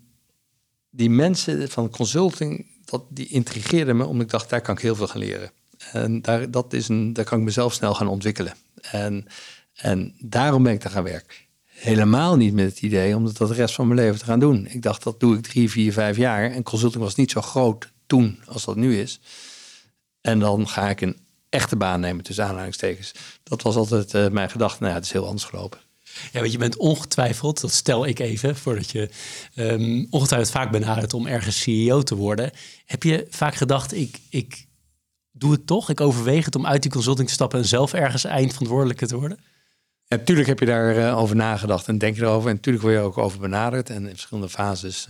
die mensen van consulting, dat, die intrigeerden me, omdat ik dacht, daar kan ik heel veel gaan leren. En daar, dat is een, daar kan ik mezelf snel gaan ontwikkelen. En, en daarom ben ik daar gaan werken. Helemaal niet met het idee om dat de rest van mijn leven te gaan doen. Ik dacht, dat doe ik drie, vier, vijf jaar. En consulting was niet zo groot toen als dat nu is. En dan ga ik een echte baan nemen tussen aanhalingstekens. Dat was altijd uh, mijn gedachte. Nou ja, het is heel anders gelopen. Ja, want je bent ongetwijfeld, dat stel ik even, voordat je um, ongetwijfeld vaak benadert om ergens CEO te worden. Heb je vaak gedacht, ik, ik doe het toch, ik overweeg het om uit die consulting te stappen en zelf ergens eindverantwoordelijke te worden? Natuurlijk heb je daarover over nagedacht en denk je erover. En natuurlijk word je ook over benaderd. En in verschillende fases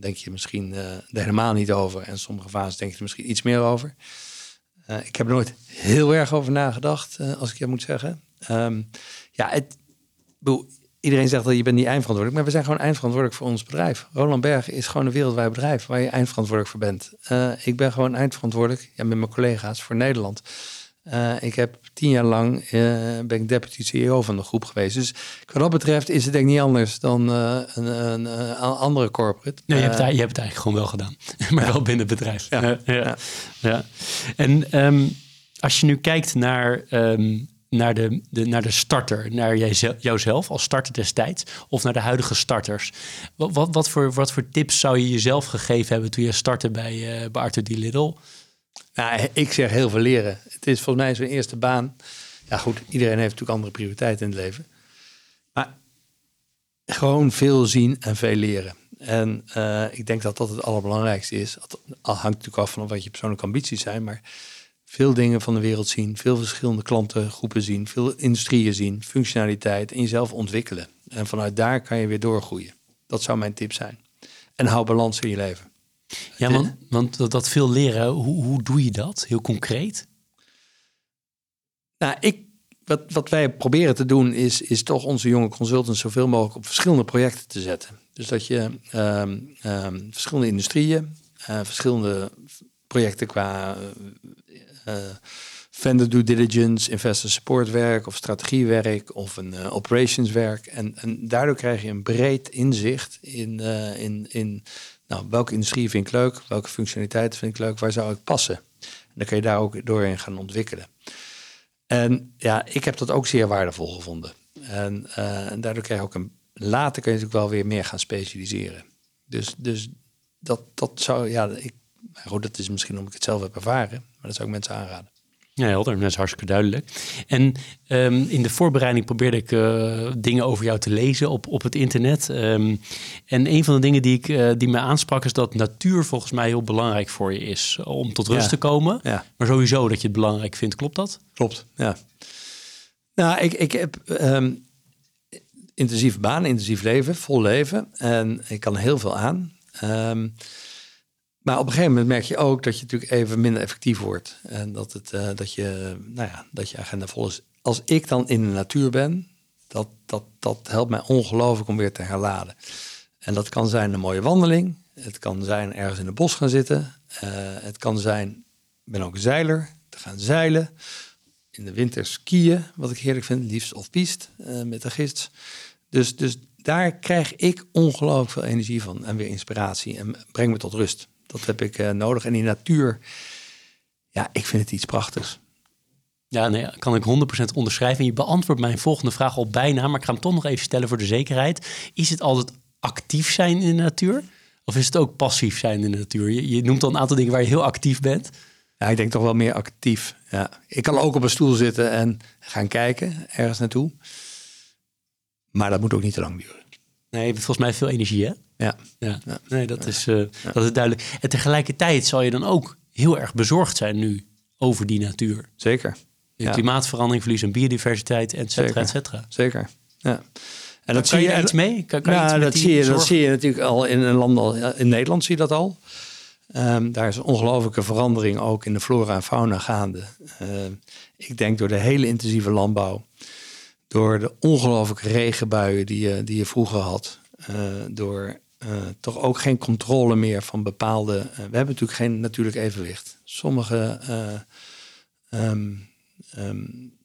denk je misschien er helemaal niet over. En sommige fases denk je er misschien iets meer over. ik heb er nooit heel erg over nagedacht, als ik je moet zeggen. Ehm, ja, het, iedereen zegt dat je bent niet eindverantwoordelijk, maar we zijn gewoon eindverantwoordelijk voor ons bedrijf. Roland Berg is gewoon een wereldwijd bedrijf waar je eindverantwoordelijk voor bent. Ik ben gewoon eindverantwoordelijk ja, met mijn collega's voor Nederland. Uh, ik heb tien jaar lang uh, ben ik deputy CEO van de groep geweest. Dus wat dat betreft is het denk ik niet anders dan een, een, een, andere corporate. Nee, je, hebt, je hebt het eigenlijk gewoon wel gedaan, maar wel binnen het bedrijf. Ja, ja. ja. En um, als je nu kijkt naar um, naar de, de, naar de starter, naar jouzelf als starter destijds, of naar de huidige starters. Wat, wat, wat, voor, wat voor tips zou je jezelf gegeven hebben toen je startte bij, bij Arthur D. Little? Nou, ik zeg heel veel leren. Het is volgens mij zo'n eerste baan. Ja, goed, iedereen heeft natuurlijk andere prioriteiten in het leven. Maar gewoon veel zien en veel leren. En uh, ik denk dat dat het allerbelangrijkste is. Het hangt natuurlijk af van wat je persoonlijke ambities zijn, maar veel dingen van de wereld zien, veel verschillende klantengroepen zien, veel industrieën zien, functionaliteit en jezelf ontwikkelen. En vanuit daar kan je weer doorgroeien. Dat zou mijn tip zijn. En hou balans in je leven. Ja, want, want dat, veel leren, hoe, hoe doe je dat? Heel concreet? Nou, ik, wat, wat wij proberen te doen is, is toch onze jonge consultants zoveel mogelijk op verschillende projecten te zetten. Dus dat je ehm, ehm, verschillende industrieën, uh, verschillende projecten qua uh, vendor due diligence, investor support werk of strategiewerk of een uh, operationswerk. En, en daardoor krijg je een breed inzicht in, in, in nou, welke industrie vind ik leuk, welke functionaliteiten vind ik leuk, waar zou ik passen. En dan kan je daar ook doorheen gaan ontwikkelen. En ja, ik heb dat ook zeer waardevol gevonden. En, en daardoor krijg je ook een. Later kun je natuurlijk wel weer meer gaan specialiseren. Dus, dus dat, dat zou, ja, ik, goed, dat is misschien omdat ik het zelf heb ervaren, maar dat zou ik mensen aanraden. Ja, helder. Dat is hartstikke duidelijk. En um, in de voorbereiding probeerde ik uh, dingen over jou te lezen op, op het internet. Um, en een van de dingen die, ik, uh, die me aansprak is dat natuur volgens mij heel belangrijk voor je is om tot rust ja. te komen. Ja. Maar sowieso dat je het belangrijk vindt. Klopt dat? Klopt, ja. Nou, ik, ik heb um, intensieve baan, intensief leven, vol leven. En ik kan heel veel aan. Maar op een gegeven moment merk je ook dat je natuurlijk even minder effectief wordt. En dat, het, uh, dat, je, nou ja, dat je agenda vol is. Als ik dan in de natuur ben, dat, dat, dat helpt mij ongelooflijk om weer te herladen. En dat kan zijn een mooie wandeling. Het kan zijn ergens in het bos gaan zitten. Uh, het kan zijn, ik ben ook zeiler, te gaan zeilen. In de winter skiën, wat ik heerlijk vind, liefst of piste uh, met de gids. Dus, dus daar krijg ik ongelooflijk veel energie van en weer inspiratie en breng me tot rust. Dat heb ik uh, nodig. En die natuur, ja, ik vind het iets prachtigs. Ja, nee, kan ik 100% onderschrijven. En je beantwoordt mijn volgende vraag al bijna, maar ik ga hem toch nog even stellen voor de zekerheid. Is het altijd actief zijn in de natuur? Of is het ook passief zijn in de natuur? Je, je noemt al een aantal dingen waar je heel actief bent. Ja, ik denk toch wel meer actief. Ja. Ik kan ook op een stoel zitten en gaan kijken ergens naartoe. Maar dat moet ook niet te lang duren. Nee, volgens mij veel energie, hè? Ja. ja. Nee, dat, Is, uh, dat is duidelijk. En tegelijkertijd zal je dan ook heel erg bezorgd zijn nu over die natuur. Zeker. De klimaatverandering, verlies aan biodiversiteit, et cetera, et cetera. Zeker, ja. En dat zie je, je iets mee? Kan, kan nou, dat, zie je, dat zie je natuurlijk al in een land al. In Nederland zie je dat al. Um, daar is een ongelofelijke verandering ook in de flora en fauna gaande. Uh, ik denk door de hele intensieve landbouw, door de ongelofelijke regenbuien die je, die je vroeger had, uh, door toch ook geen controle meer van bepaalde. Uh, we hebben natuurlijk geen natuurlijk evenwicht. Sommige um, um,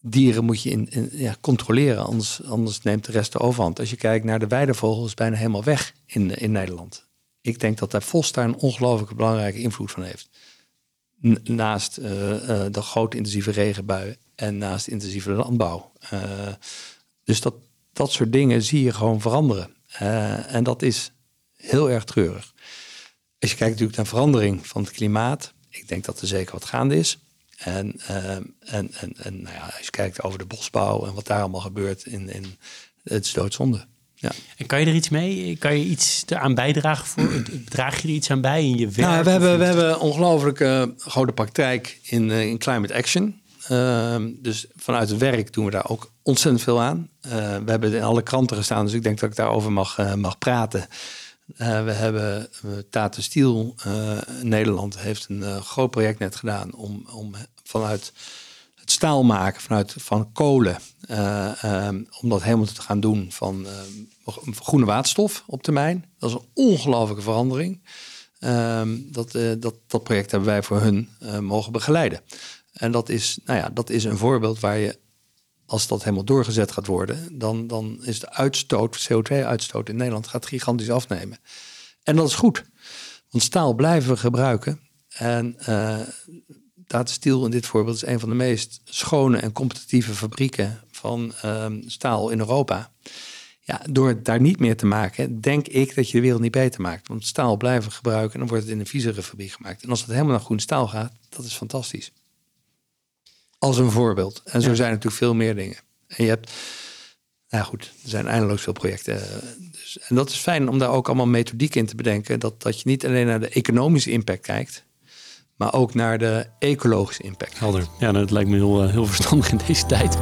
dieren moet je in, in, ja, controleren, anders, anders neemt de rest de overhand. Als je kijkt naar de weidevogels, bijna helemaal weg in, in Nederland. Ik denk dat de vos daar een ongelooflijke belangrijke invloed van heeft. naast de grote intensieve regenbuien en naast intensieve landbouw. dus dat, dat soort dingen zie je gewoon veranderen. Uh, en dat is heel erg treurig. Als je kijkt natuurlijk naar verandering van het klimaat, ik denk dat er zeker wat gaande is. En, uh, en, en, en nou ja, als je kijkt over de bosbouw en wat daar allemaal gebeurt, in, in, het is doodzonde. Ja. En kan je er iets mee? Kan je iets eraan bijdragen? Voor, draag je er iets aan bij in je werk? Nou, we, hebben, we hebben ongelooflijk uh, grote praktijk in, uh, in climate action. Ehm, dus vanuit het werk doen we daar ook ontzettend veel aan. Uh, we hebben in alle kranten gestaan, dus ik denk dat ik daarover mag, uh, mag praten. Uh, we hebben Tata Steel Nederland heeft een groot project net gedaan om, om vanuit het staal maken, vanuit van kolen, um, om dat helemaal te gaan doen van groene waterstof op termijn. Dat is een ongelofelijke verandering. Dat, dat, dat project hebben wij voor hun mogen begeleiden. En dat is, nou ja, dat is een voorbeeld waar je, als dat helemaal doorgezet gaat worden, dan, dan is de uitstoot, CO2-uitstoot in Nederland gaat gigantisch afnemen. En dat is goed, want staal blijven we gebruiken. En uh, Steel in dit voorbeeld is een van de meest schone en competitieve fabrieken van um, staal in Europa. Ja, door het daar niet meer te maken, denk ik dat je de wereld niet beter maakt. Want staal blijven gebruiken en dan wordt het in een viezere fabriek gemaakt. En als het helemaal naar groen staal gaat, dat is fantastisch. Als een voorbeeld. En zo zijn er natuurlijk veel meer dingen. En je hebt, nou goed, er zijn eindeloos veel projecten. Dus, en dat is fijn om daar ook allemaal methodiek in te bedenken. Dat, dat je niet alleen naar de economische impact kijkt, maar ook naar de ecologische impact. Helder. Ja, dat lijkt me heel, eh, heel verstandig in deze tijd.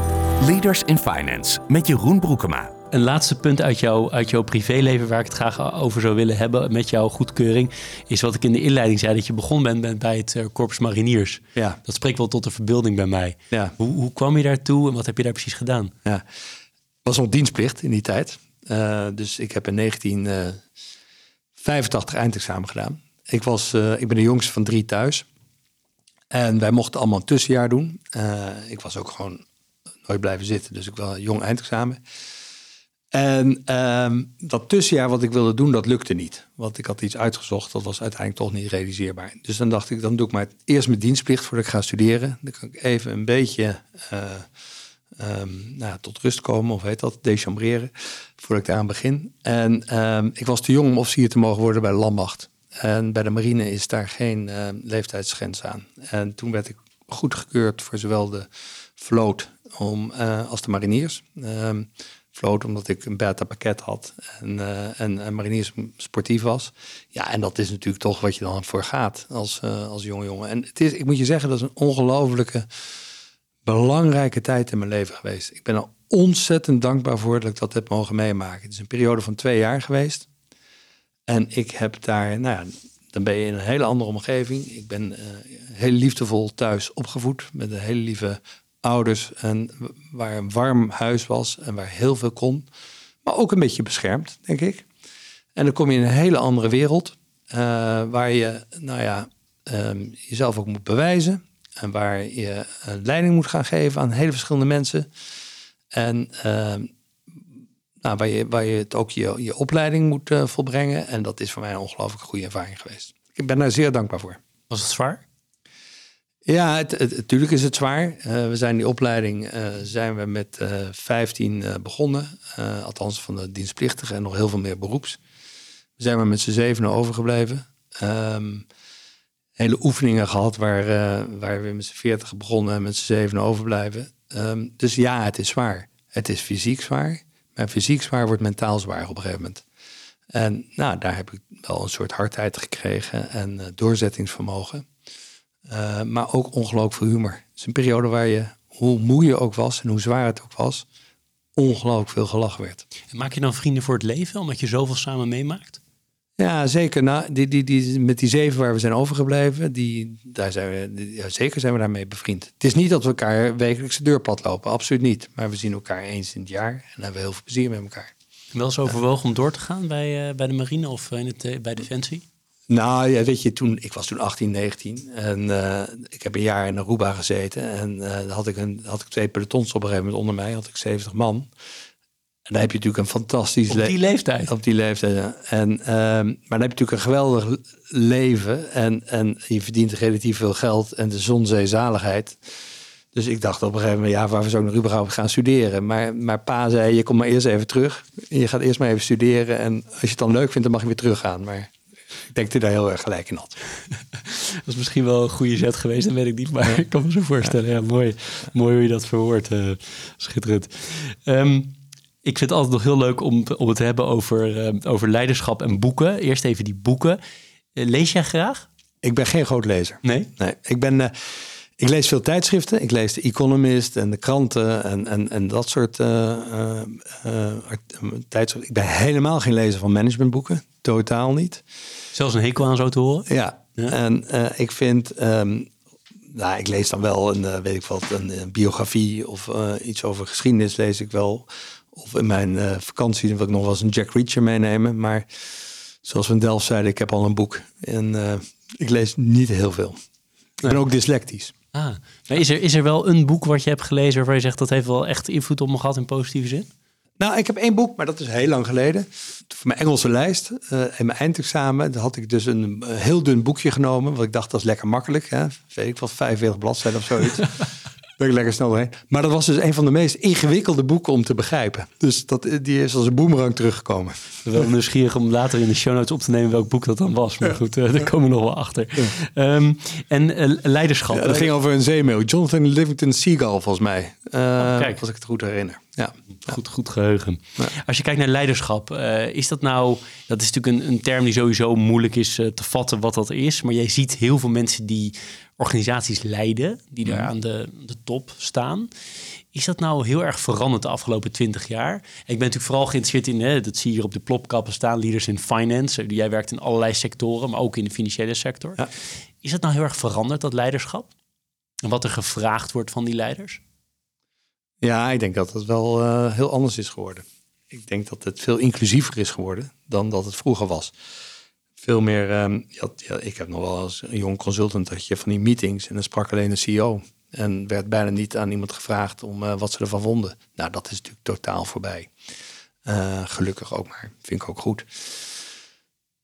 Leaders in Finance met Jeroen Broekema een laatste punt uit, jou, uit jouw privéleven waar ik het graag over zou willen hebben met jouw goedkeuring, is wat ik in de inleiding zei, dat je begonnen bent bij het uh, Corpus Mariniers. Ja. Dat spreekt wel tot de verbeelding bij mij. Ja. Hoe, hoe kwam je daartoe en wat heb je daar precies gedaan? Ja, was nog dienstplicht in die tijd. Uh, dus ik heb in 1985 eindexamen gedaan. Ik, was, uh, ik ben de jongste van drie thuis. En wij mochten allemaal een tussenjaar doen. ik was ook gewoon nooit blijven zitten, dus ik was jong eindexamen. En ehm, dat tussenjaar wat ik wilde doen, dat lukte niet. Want ik had iets uitgezocht, dat was uiteindelijk toch niet realiseerbaar. Dus dan dacht ik, dan doe ik maar eerst mijn dienstplicht voordat ik ga studeren. Dan kan ik even een beetje uh, um, nou, tot rust komen, of heet dat, dechambreren, voordat ik daaraan begin. En um, ik was te jong om officier te mogen worden bij de landmacht. En bij de marine is daar geen leeftijdsgrens aan. En toen werd ik goedgekeurd voor zowel de vloot om, uh, als de mariniers vloot omdat ik een beta pakket had en, uh, en, mariniers sportief was. Ja, en dat is natuurlijk toch wat je dan voor gaat als, uh, als jonge jongen. En het is, ik moet je zeggen, dat is een ongelofelijke belangrijke tijd in mijn leven geweest. Ik ben er ontzettend dankbaar voor dat ik dat heb mogen meemaken. Het is een periode van twee jaar geweest. En ik heb daar, nou ja, dan ben je in een hele andere omgeving. Ik ben uh, heel liefdevol thuis opgevoed met een hele lieve ouders en waar een warm huis was en waar heel veel kon. Maar ook een beetje beschermd, denk ik. En dan kom je in een hele andere wereld. Uh, waar je, nou ja, um, jezelf ook moet bewijzen. En waar je leiding moet gaan geven aan hele verschillende mensen. En uh, nou, waar, je, waar je het ook je, je opleiding moet uh, volbrengen. En dat is voor mij een ongelooflijk goede ervaring geweest. Ik ben daar zeer dankbaar voor. Was het zwaar? Ja, natuurlijk is het zwaar. Uh, we zijn die opleiding uh, zijn we met uh, 15 begonnen. althans van de dienstplichtigen en nog heel veel meer beroeps. We zijn maar met z'n zevenen overgebleven. Um, hele oefeningen gehad waar, waar we met z'n veertig begonnen en met z'n zevenen overblijven. Um, dus ja, het is zwaar. Het is fysiek zwaar. Maar fysiek zwaar wordt mentaal zwaar op een gegeven moment. En nou, daar heb ik wel een soort hardheid gekregen en doorzettingsvermogen. Uh, maar ook ongelooflijk veel humor. Het is een periode waar je, hoe moe je ook was en hoe zwaar het ook was, ongelooflijk veel gelachen werd. En maak je dan vrienden voor het leven, omdat je zoveel samen meemaakt? Ja, zeker. Nou, die, die, die, met die zeven waar we zijn overgebleven, die, daar zijn we, ja, zeker zijn we daarmee bevriend. Het is niet dat we elkaar wekelijks de deurpad lopen, absoluut niet. Maar we zien elkaar eens in het jaar en hebben we heel veel plezier met elkaar. Wel eens overwogen om door te gaan bij, uh, bij de marine of in het, uh, bij Defensie? Nou, ja, weet je, toen, ik was toen 18, 19 en uh, ik heb een jaar in Aruba gezeten. En uh, had, ik een, had ik twee pelotons op een gegeven moment onder mij, had ik 70 man. En dan heb je natuurlijk een fantastisch... Op die leeftijd? Op die leeftijd, ja. En, uh, maar dan heb je natuurlijk een geweldig leven en, en je verdient relatief veel geld en de zon, zee, zaligheid. Dus ik dacht op een gegeven moment, ja, waar zou ik nog überhaupt gaan studeren? Maar, maar pa zei, je komt maar eerst even terug. Je gaat eerst maar even studeren en als je het dan leuk vindt, dan mag je weer teruggaan. Maar denk dat hij daar heel erg gelijk in had. dat is misschien wel een goede zet geweest, dat weet ik niet. Maar ik kan me zo voorstellen. Ja, mooi. mooi hoe je dat verwoordt. Uh, schitterend. Um, ik vind het altijd nog heel leuk om, om het te hebben over, uh, over leiderschap en boeken. Eerst even die boeken. Uh, lees jij graag? Ik ben geen groot lezer. Nee? Nee. Ik ben... ik, ik lees veel tijdschriften. Ik lees de Economist en de kranten en, en, en dat soort uh, tijdschriften. Ik ben helemaal geen lezer van managementboeken. Totaal niet. Zelfs een hekel aan zo te horen? Ja. En ik vind... Um, nou, ik lees dan wel een, weet ik wat, een, een biografie of iets over geschiedenis lees ik wel. Of in mijn vakantie wil ik nog wel eens een Jack Reacher meenemen. Maar zoals we in Delft zeiden, ik heb al een boek. En ik lees niet heel veel. Ik ben ook dyslectisch. Ah, maar is, er, is er wel een boek wat je hebt gelezen waarvan je zegt dat heeft wel echt invloed op me gehad in positieve zin? Nou, ik heb één boek, maar dat is heel lang geleden. Voor mijn Engelse lijst, uh, in mijn eindexamen, daar had ik dus een heel dun boekje genomen. Want ik dacht, dat is lekker makkelijk. Hè? Ik wat, 45 bladzijden of zoiets. ben ik lekker snel doorheen. Maar dat was dus een van de meest ingewikkelde boeken om te begrijpen. Dus dat, die is als een boemerang teruggekomen. Wel nieuwsgierig om later in de show notes op te nemen welk boek dat dan was. Maar goed, uh, daar komen we nog wel achter. Ehm, en uh, leiderschap. dat ging over een zeemail. Jonathan Livingston Seagull, volgens mij. Uh, kijk. Als ik het goed herinner. Ja. Goed, goed geheugen. Als je kijkt naar leiderschap, is dat nou... Dat is natuurlijk een, een term die sowieso moeilijk is te vatten wat dat is. Maar jij ziet heel veel mensen die organisaties leiden, die daar aan de, de top staan. Is dat nou heel erg veranderd de afgelopen twintig jaar? Ik ben natuurlijk vooral geïnteresseerd in, hè, dat zie je hier op de plopkappen staan, leaders in finance. Jij werkt in allerlei sectoren, maar ook in de financiële sector. Ja. Is dat nou heel erg veranderd, dat leiderschap? En wat er gevraagd wordt van die leiders? Ja, ik denk dat het wel uh, heel anders is geworden. Ik denk dat het veel inclusiever is geworden dan dat het vroeger was veel meer. Um, ja, ik heb nog wel als een jong consultant dat je van die meetings en dan sprak alleen de CEO. En werd bijna niet aan iemand gevraagd om uh, wat ze ervan vonden. Nou, dat is natuurlijk totaal voorbij. Uh, gelukkig ook maar. Vind ik ook goed.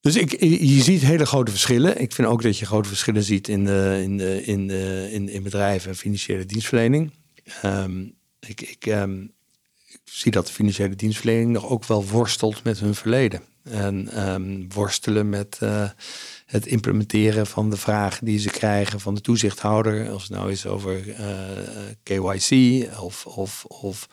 Dus ik, je ziet hele grote verschillen. Ik vind ook dat je grote verschillen ziet in, de, in, de, in, de, in, in bedrijven en financiële dienstverlening. Um, ik, ik, um, ik zie dat de financiële dienstverlening nog ook wel worstelt met hun verleden. En um, worstelen met uh, het implementeren van de vragen die ze krijgen van de toezichthouder. Als het nou is over uh, KYC of, of, of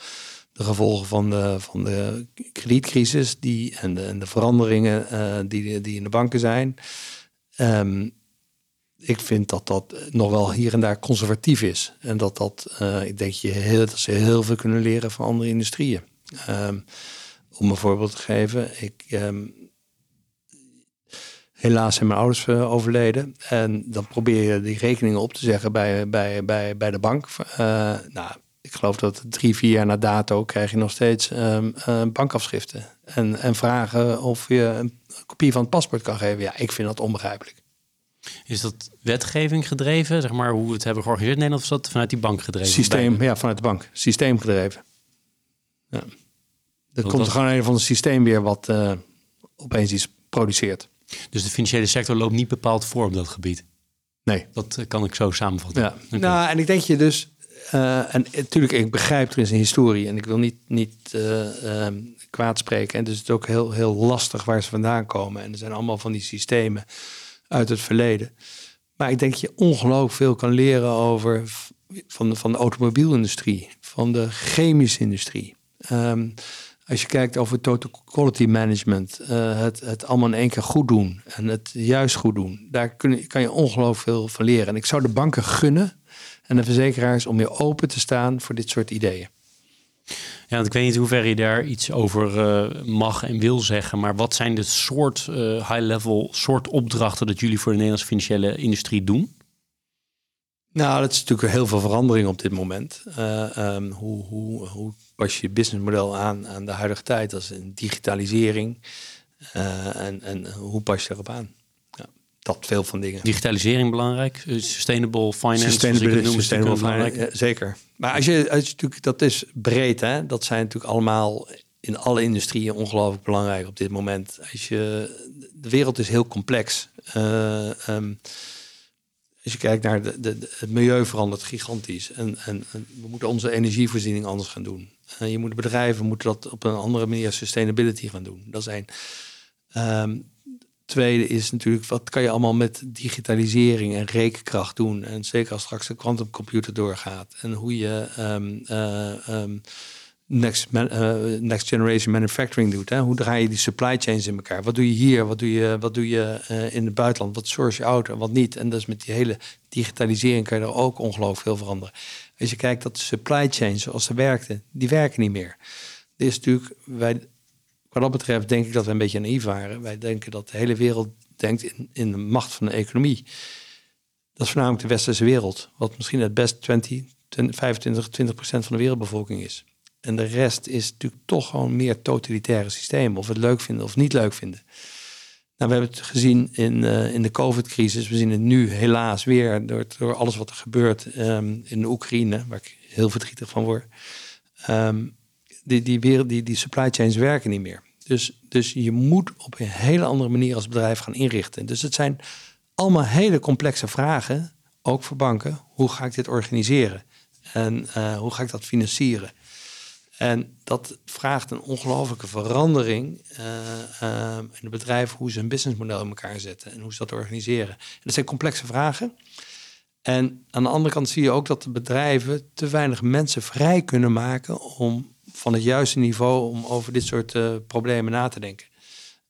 de gevolgen van de, van de kredietcrisis die, en, de, en de veranderingen die, die in de banken zijn. Um, ik vind dat dat nog wel hier en daar conservatief is. En dat dat, ik denk je heel, dat ze heel veel kunnen leren van andere industrieën. Um, om een voorbeeld te geven, ik, um, helaas zijn mijn ouders uh, overleden. En dan probeer je die rekeningen op te zeggen bij, bij, bij, bij de bank. Uh, nou, ik geloof dat drie, vier jaar na dato krijg je nog steeds um, uh, bankafschriften. En, en vragen of je een kopie van het paspoort kan geven. Ja, ik vind dat onbegrijpelijk. Is dat wetgeving gedreven, zeg maar, hoe we het hebben georganiseerd in Nederland, of is dat vanuit die bank gedreven? Systeem, ja, vanuit de bank. Systeem gedreven. Ja. Er komt er gewoon een van het systeem weer wat uh, opeens iets produceert. Dus de financiële sector loopt niet bepaald voor op dat gebied? Nee. Dat kan ik zo samenvatten. Ja. Nou, en ik denk je dus... Uh, en natuurlijk, ik begrijp, er is een historie en ik wil niet, niet uh, um, kwaad spreken. En dus het is ook heel, heel lastig waar ze vandaan komen. En er zijn allemaal van die systemen uit het verleden. Maar ik denk dat je ongelooflijk veel kan leren over van de, van de automobielindustrie, van de chemische industrie. Um, als je kijkt over total quality management, uh, het, het allemaal in één keer goed doen en het juist goed doen, daar kun, kan je ongelooflijk veel van leren. En ik zou de banken gunnen en de verzekeraars om weer open te staan voor dit soort ideeën. Ja, want ik weet niet hoe ver je daar iets over uh, mag en wil zeggen, maar wat zijn de soort uh, high-level soort opdrachten dat jullie voor de Nederlandse financiële industrie doen? Nou, dat is natuurlijk heel veel verandering op dit moment. Uh, um, hoe, hoe, hoe pas je businessmodel aan aan de huidige tijd? Dat is een digitalisering. Uh, en, en hoe pas je erop aan? Ja, dat veel van dingen. Digitalisering belangrijk, sustainable finance. Sustainable, noem, sustainable finance, ja, zeker. Maar als je, als je natuurlijk, dat is breed, hè? Dat zijn natuurlijk allemaal in alle industrieën ongelooflijk belangrijk op dit moment. Als je, de wereld is heel complex. Uh, um, als je kijkt naar de, de, het milieu verandert gigantisch. En, en, en, we moeten onze energievoorziening anders gaan doen. En je moet bedrijven moeten dat op een andere manier sustainability gaan doen. Dat is één. Um, tweede is natuurlijk, wat kan je allemaal met digitalisering en rekenkracht doen? En zeker als straks de quantumcomputer doorgaat. En hoe je um, uh, um, next, next generation manufacturing doet. Hè? Hoe draai je die supply chains in elkaar? Wat doe je hier? Wat doe je, wat doe je in het buitenland? Wat source je auto en wat niet? En dus met die hele digitalisering kan je er ook ongelooflijk veel veranderen. Als je kijkt dat de supply chains zoals ze werkten, die werken niet meer. Dit is natuurlijk, wij, wat dat betreft denk ik dat we een beetje naïef waren. Wij denken dat de hele wereld denkt in, in de macht van de economie. Dat is voornamelijk de westerse wereld, wat misschien het best 20, 25, 20 procent van de wereldbevolking is. En de rest is natuurlijk toch gewoon meer totalitaire systemen. Of het leuk vinden of niet leuk vinden. Nou, we hebben het gezien in, uh, in de COVID-crisis. We zien het nu helaas weer door, door alles wat er gebeurt um, in de Oekraïne, waar ik heel verdrietig van word. Um, die, die, wereld, die, die supply chains werken niet meer. Dus, dus je moet op een hele andere manier als bedrijf gaan inrichten. Dus het zijn allemaal hele complexe vragen, ook voor banken. Hoe ga ik dit organiseren? En uh, hoe ga ik dat financieren? En dat vraagt een ongelofelijke verandering uh, uh, in het bedrijf, hoe ze een businessmodel in elkaar zetten en hoe ze dat organiseren. En dat zijn complexe vragen. En aan de andere kant zie je ook dat de bedrijven te weinig mensen vrij kunnen maken om van het juiste niveau om over dit soort uh, problemen na te denken.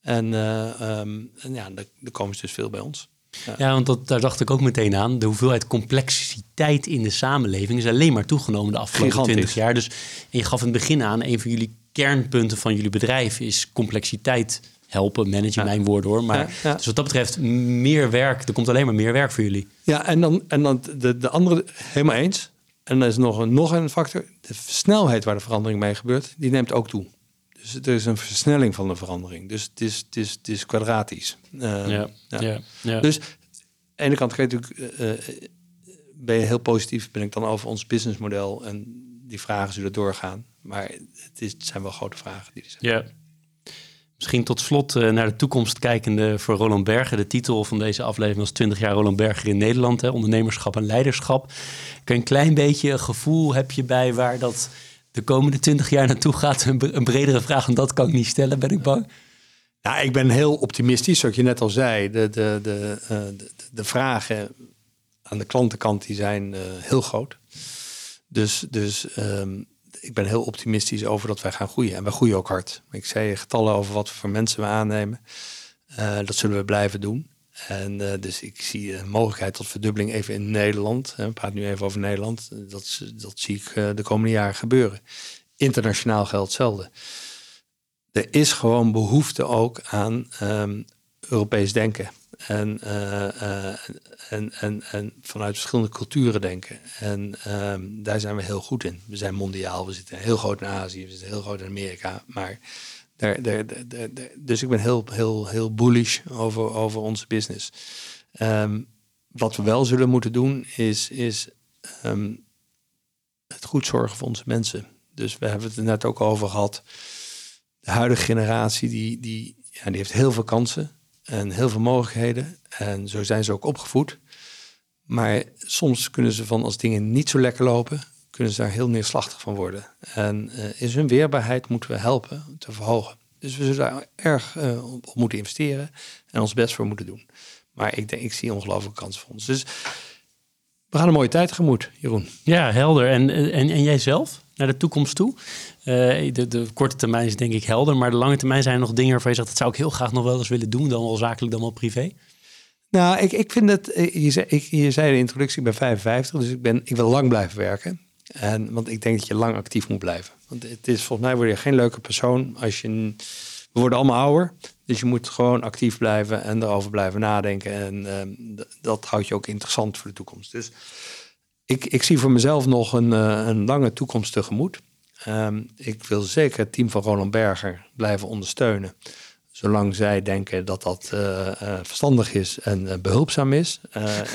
En, um, ja, daar, komen ze dus veel bij ons. Ja, ja want dat, daar dacht ik ook meteen aan. De hoeveelheid complexiteit in de samenleving is alleen maar toegenomen de afgelopen twintig jaar. Dus en je gaf in het begin aan, een van jullie kernpunten van jullie bedrijf is complexiteit helpen, managen mijn woorden hoor. Maar ja, dus wat dat betreft, meer werk, er komt alleen maar meer werk voor jullie. Ja, en dan, en dan de, de andere, helemaal eens. En er is nog een, nog een factor, de snelheid waar de verandering mee gebeurt, die neemt ook toe. Dus er is een versnelling van de verandering. Dus het is, het is, het is kwadratisch. Uh, ja, ja. Ja, Dus aan de ene kant kan je natuurlijk, uh, ben je heel positief, ben ik dan over ons businessmodel en die vragen zullen doorgaan. Maar het, is, het zijn wel grote vragen die er zijn. Ja. Misschien tot slot uh, naar de toekomst kijkende voor Roland Berger. De titel van deze aflevering was 20 jaar Roland Berger in Nederland. Hè, ondernemerschap en leiderschap. Je een klein beetje gevoel heb je bij waar dat de komende 20 jaar naartoe gaat? Een, bredere vraag dan dat kan ik niet stellen, ben ik bang. Ik ben heel optimistisch, zoals je net al zei. De, de, de, uh, de, de, vragen aan de klantenkant die zijn uh, heel groot. Dus, dus um, ik ben heel optimistisch over dat wij gaan groeien. En wij groeien ook hard. Ik zei getallen over wat voor mensen we aannemen. Uh, dat zullen we blijven doen. En uh, dus ik zie een mogelijkheid tot verdubbeling even in Nederland. We praten nu even over Nederland. Dat, dat zie ik uh, de komende jaren gebeuren. Internationaal geldt hetzelfde. Er is gewoon behoefte ook aan um, Europees denken. En, en, en, en vanuit verschillende culturen denken. En um, daar zijn we heel goed in. We zijn mondiaal, we zitten heel groot in Azië, we zitten heel groot in Amerika. Maar daar, daar, dus ik ben heel, heel, heel bullish over, over onze business. Um, wat we wel zullen moeten doen, is, is um, het goed zorgen voor onze mensen. Dus we hebben het er net ook over gehad. De huidige generatie, die, die, ja, die heeft heel veel kansen en heel veel mogelijkheden. En zo zijn ze ook opgevoed. Maar soms kunnen ze van als dingen niet zo lekker lopen, kunnen ze daar heel neerslachtig van worden. En uh, in hun weerbaarheid moeten we helpen te verhogen. Dus we zullen daar erg uh, op moeten investeren en ons best voor moeten doen. Maar ik denk, ik zie ongelooflijke kansen voor ons. Dus we gaan een mooie tijd tegemoet, Jeroen. Ja, helder. En, en, en jij zelf? Naar de toekomst toe? Uh, de, de, korte termijn is denk ik helder, maar de lange termijn zijn er nog dingen waarvan je zegt, dat zou ik heel graag nog wel eens willen doen, dan wel zakelijk, dan wel privé? Nou, ik, ik vind het, je zei, ik, je zei de introductie, ik ben 55, dus ik, ben, ik wil lang blijven werken. En, want ik denk dat je lang actief moet blijven. Want het is volgens mij word je geen leuke persoon als je. We worden allemaal ouder. Dus je moet gewoon actief blijven en erover blijven nadenken. En uh, dat houdt je ook interessant voor de toekomst. Dus ik, ik zie voor mezelf nog een, uh, een lange toekomst tegemoet. Um, ik wil zeker het team van Roland Berger blijven ondersteunen. Zolang zij denken dat dat uh, verstandig is en behulpzaam is.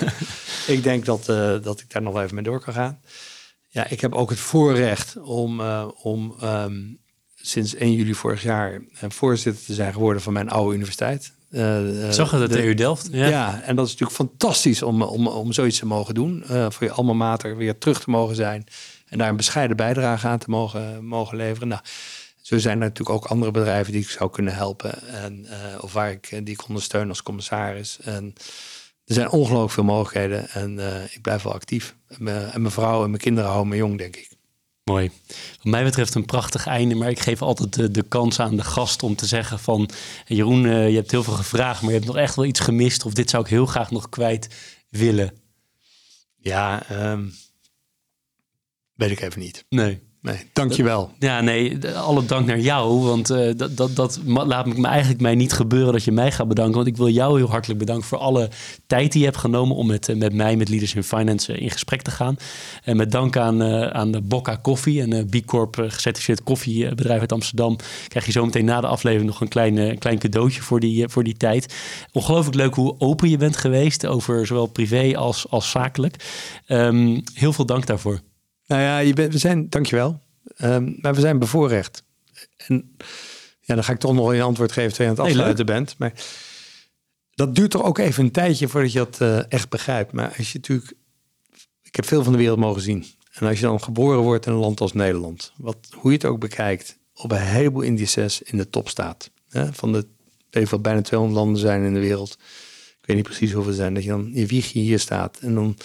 ik denk dat, dat ik daar nog even mee door kan gaan. Ja, ik heb ook het voorrecht om, uh, om um, sinds 1 juli vorig jaar uh, voorzitter te zijn geworden van mijn oude universiteit. Uh, Zag je dat de TU Delft? Ja. ja. en dat is natuurlijk fantastisch om, om, om zoiets te mogen doen. voor je alma mater weer terug te mogen zijn. En daar een bescheiden bijdrage aan te mogen, mogen leveren. Nou, zo zijn er natuurlijk ook andere bedrijven die ik zou kunnen helpen. En, of waar ik, die ik ondersteun als commissaris. En er zijn ongelooflijk veel mogelijkheden en uh, ik blijf wel actief. En mijn vrouw en mijn kinderen houden me jong, denk ik. Mooi. Wat mij betreft een prachtig einde, maar ik geef altijd de, de kans aan de gast om te zeggen van... Jeroen, uh, je hebt heel veel gevraagd, maar je hebt nog echt wel iets gemist... of dit zou ik heel graag nog kwijt willen. Ja, um, weet ik even niet. Nee. Nee, dankjewel. Ja, nee, alle dank naar jou. Want uh, dat, dat, dat laat me eigenlijk mij niet gebeuren dat je mij gaat bedanken. Want ik wil jou heel hartelijk bedanken voor alle tijd die je hebt genomen om met, met mij, met Leaders in Finance, in gesprek te gaan. En met dank aan, uh, aan de Bocca Koffie, een B Corp gecertificeerd koffiebedrijf uit Amsterdam, krijg je zo meteen na de aflevering nog een klein, klein cadeautje voor die, voor die tijd. Ongelooflijk leuk hoe open je bent geweest over zowel privé als, als zakelijk. Um, heel veel dank daarvoor. Nou ja, je bent, we zijn, dankjewel. Um, maar we zijn bevoorrecht. En ja, dan ga ik toch nog een antwoord geven terwijl je aan het afsluiten bent. Maar dat duurt toch ook even een tijdje voordat je dat uh, echt begrijpt. Maar als je natuurlijk, ik heb veel van de wereld mogen zien. En als je dan geboren wordt in een land als Nederland, wat, hoe je het ook bekijkt, op een heleboel indices in de top staat. Hè? Van de, even bijna 200 landen zijn in de wereld. Ik weet niet precies hoeveel zijn. Dat je dan je wiegje hier staat en dan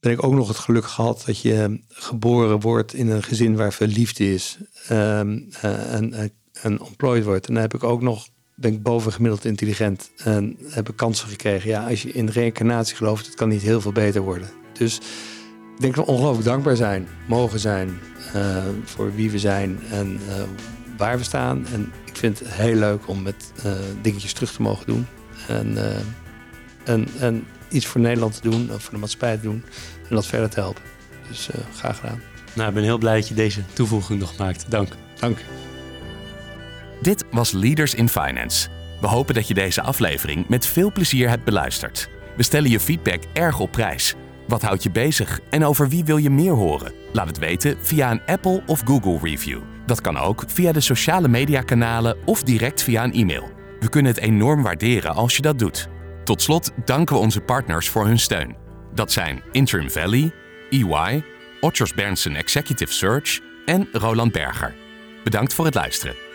ben ik ook nog het geluk gehad dat je geboren wordt in een gezin waar veel liefde is um, uh, en, uh, en employed wordt. En dan heb ik ook nog, ben ik bovengemiddeld intelligent en heb ik kansen gekregen. Ja, als je in reïncarnatie gelooft, het kan niet heel veel beter worden. Dus ik denk we ongelooflijk dankbaar zijn, mogen zijn uh, voor wie we zijn en waar we staan. En ik vind het heel leuk om met dingetjes terug te mogen doen. En, en, en iets voor Nederland te doen, of voor de maatschappij te doen en dat verder te helpen. Dus uh, graag gedaan. Nou, ik ben heel blij dat je deze toevoeging nog maakt. Dank. Dank. Dit was Leaders in Finance. We hopen dat je deze aflevering met veel plezier hebt beluisterd. We stellen je feedback erg op prijs. Wat houdt je bezig en over wie wil je meer horen? Laat het weten via een Apple of Google review. Dat kan ook via de sociale mediakanalen of direct via een e-mail. We kunnen het enorm waarderen als je dat doet. Tot slot danken we onze partners voor hun steun. Dat zijn Interim Valley, EY, Otters Berndsen Executive Search en Roland Berger. Bedankt voor het luisteren.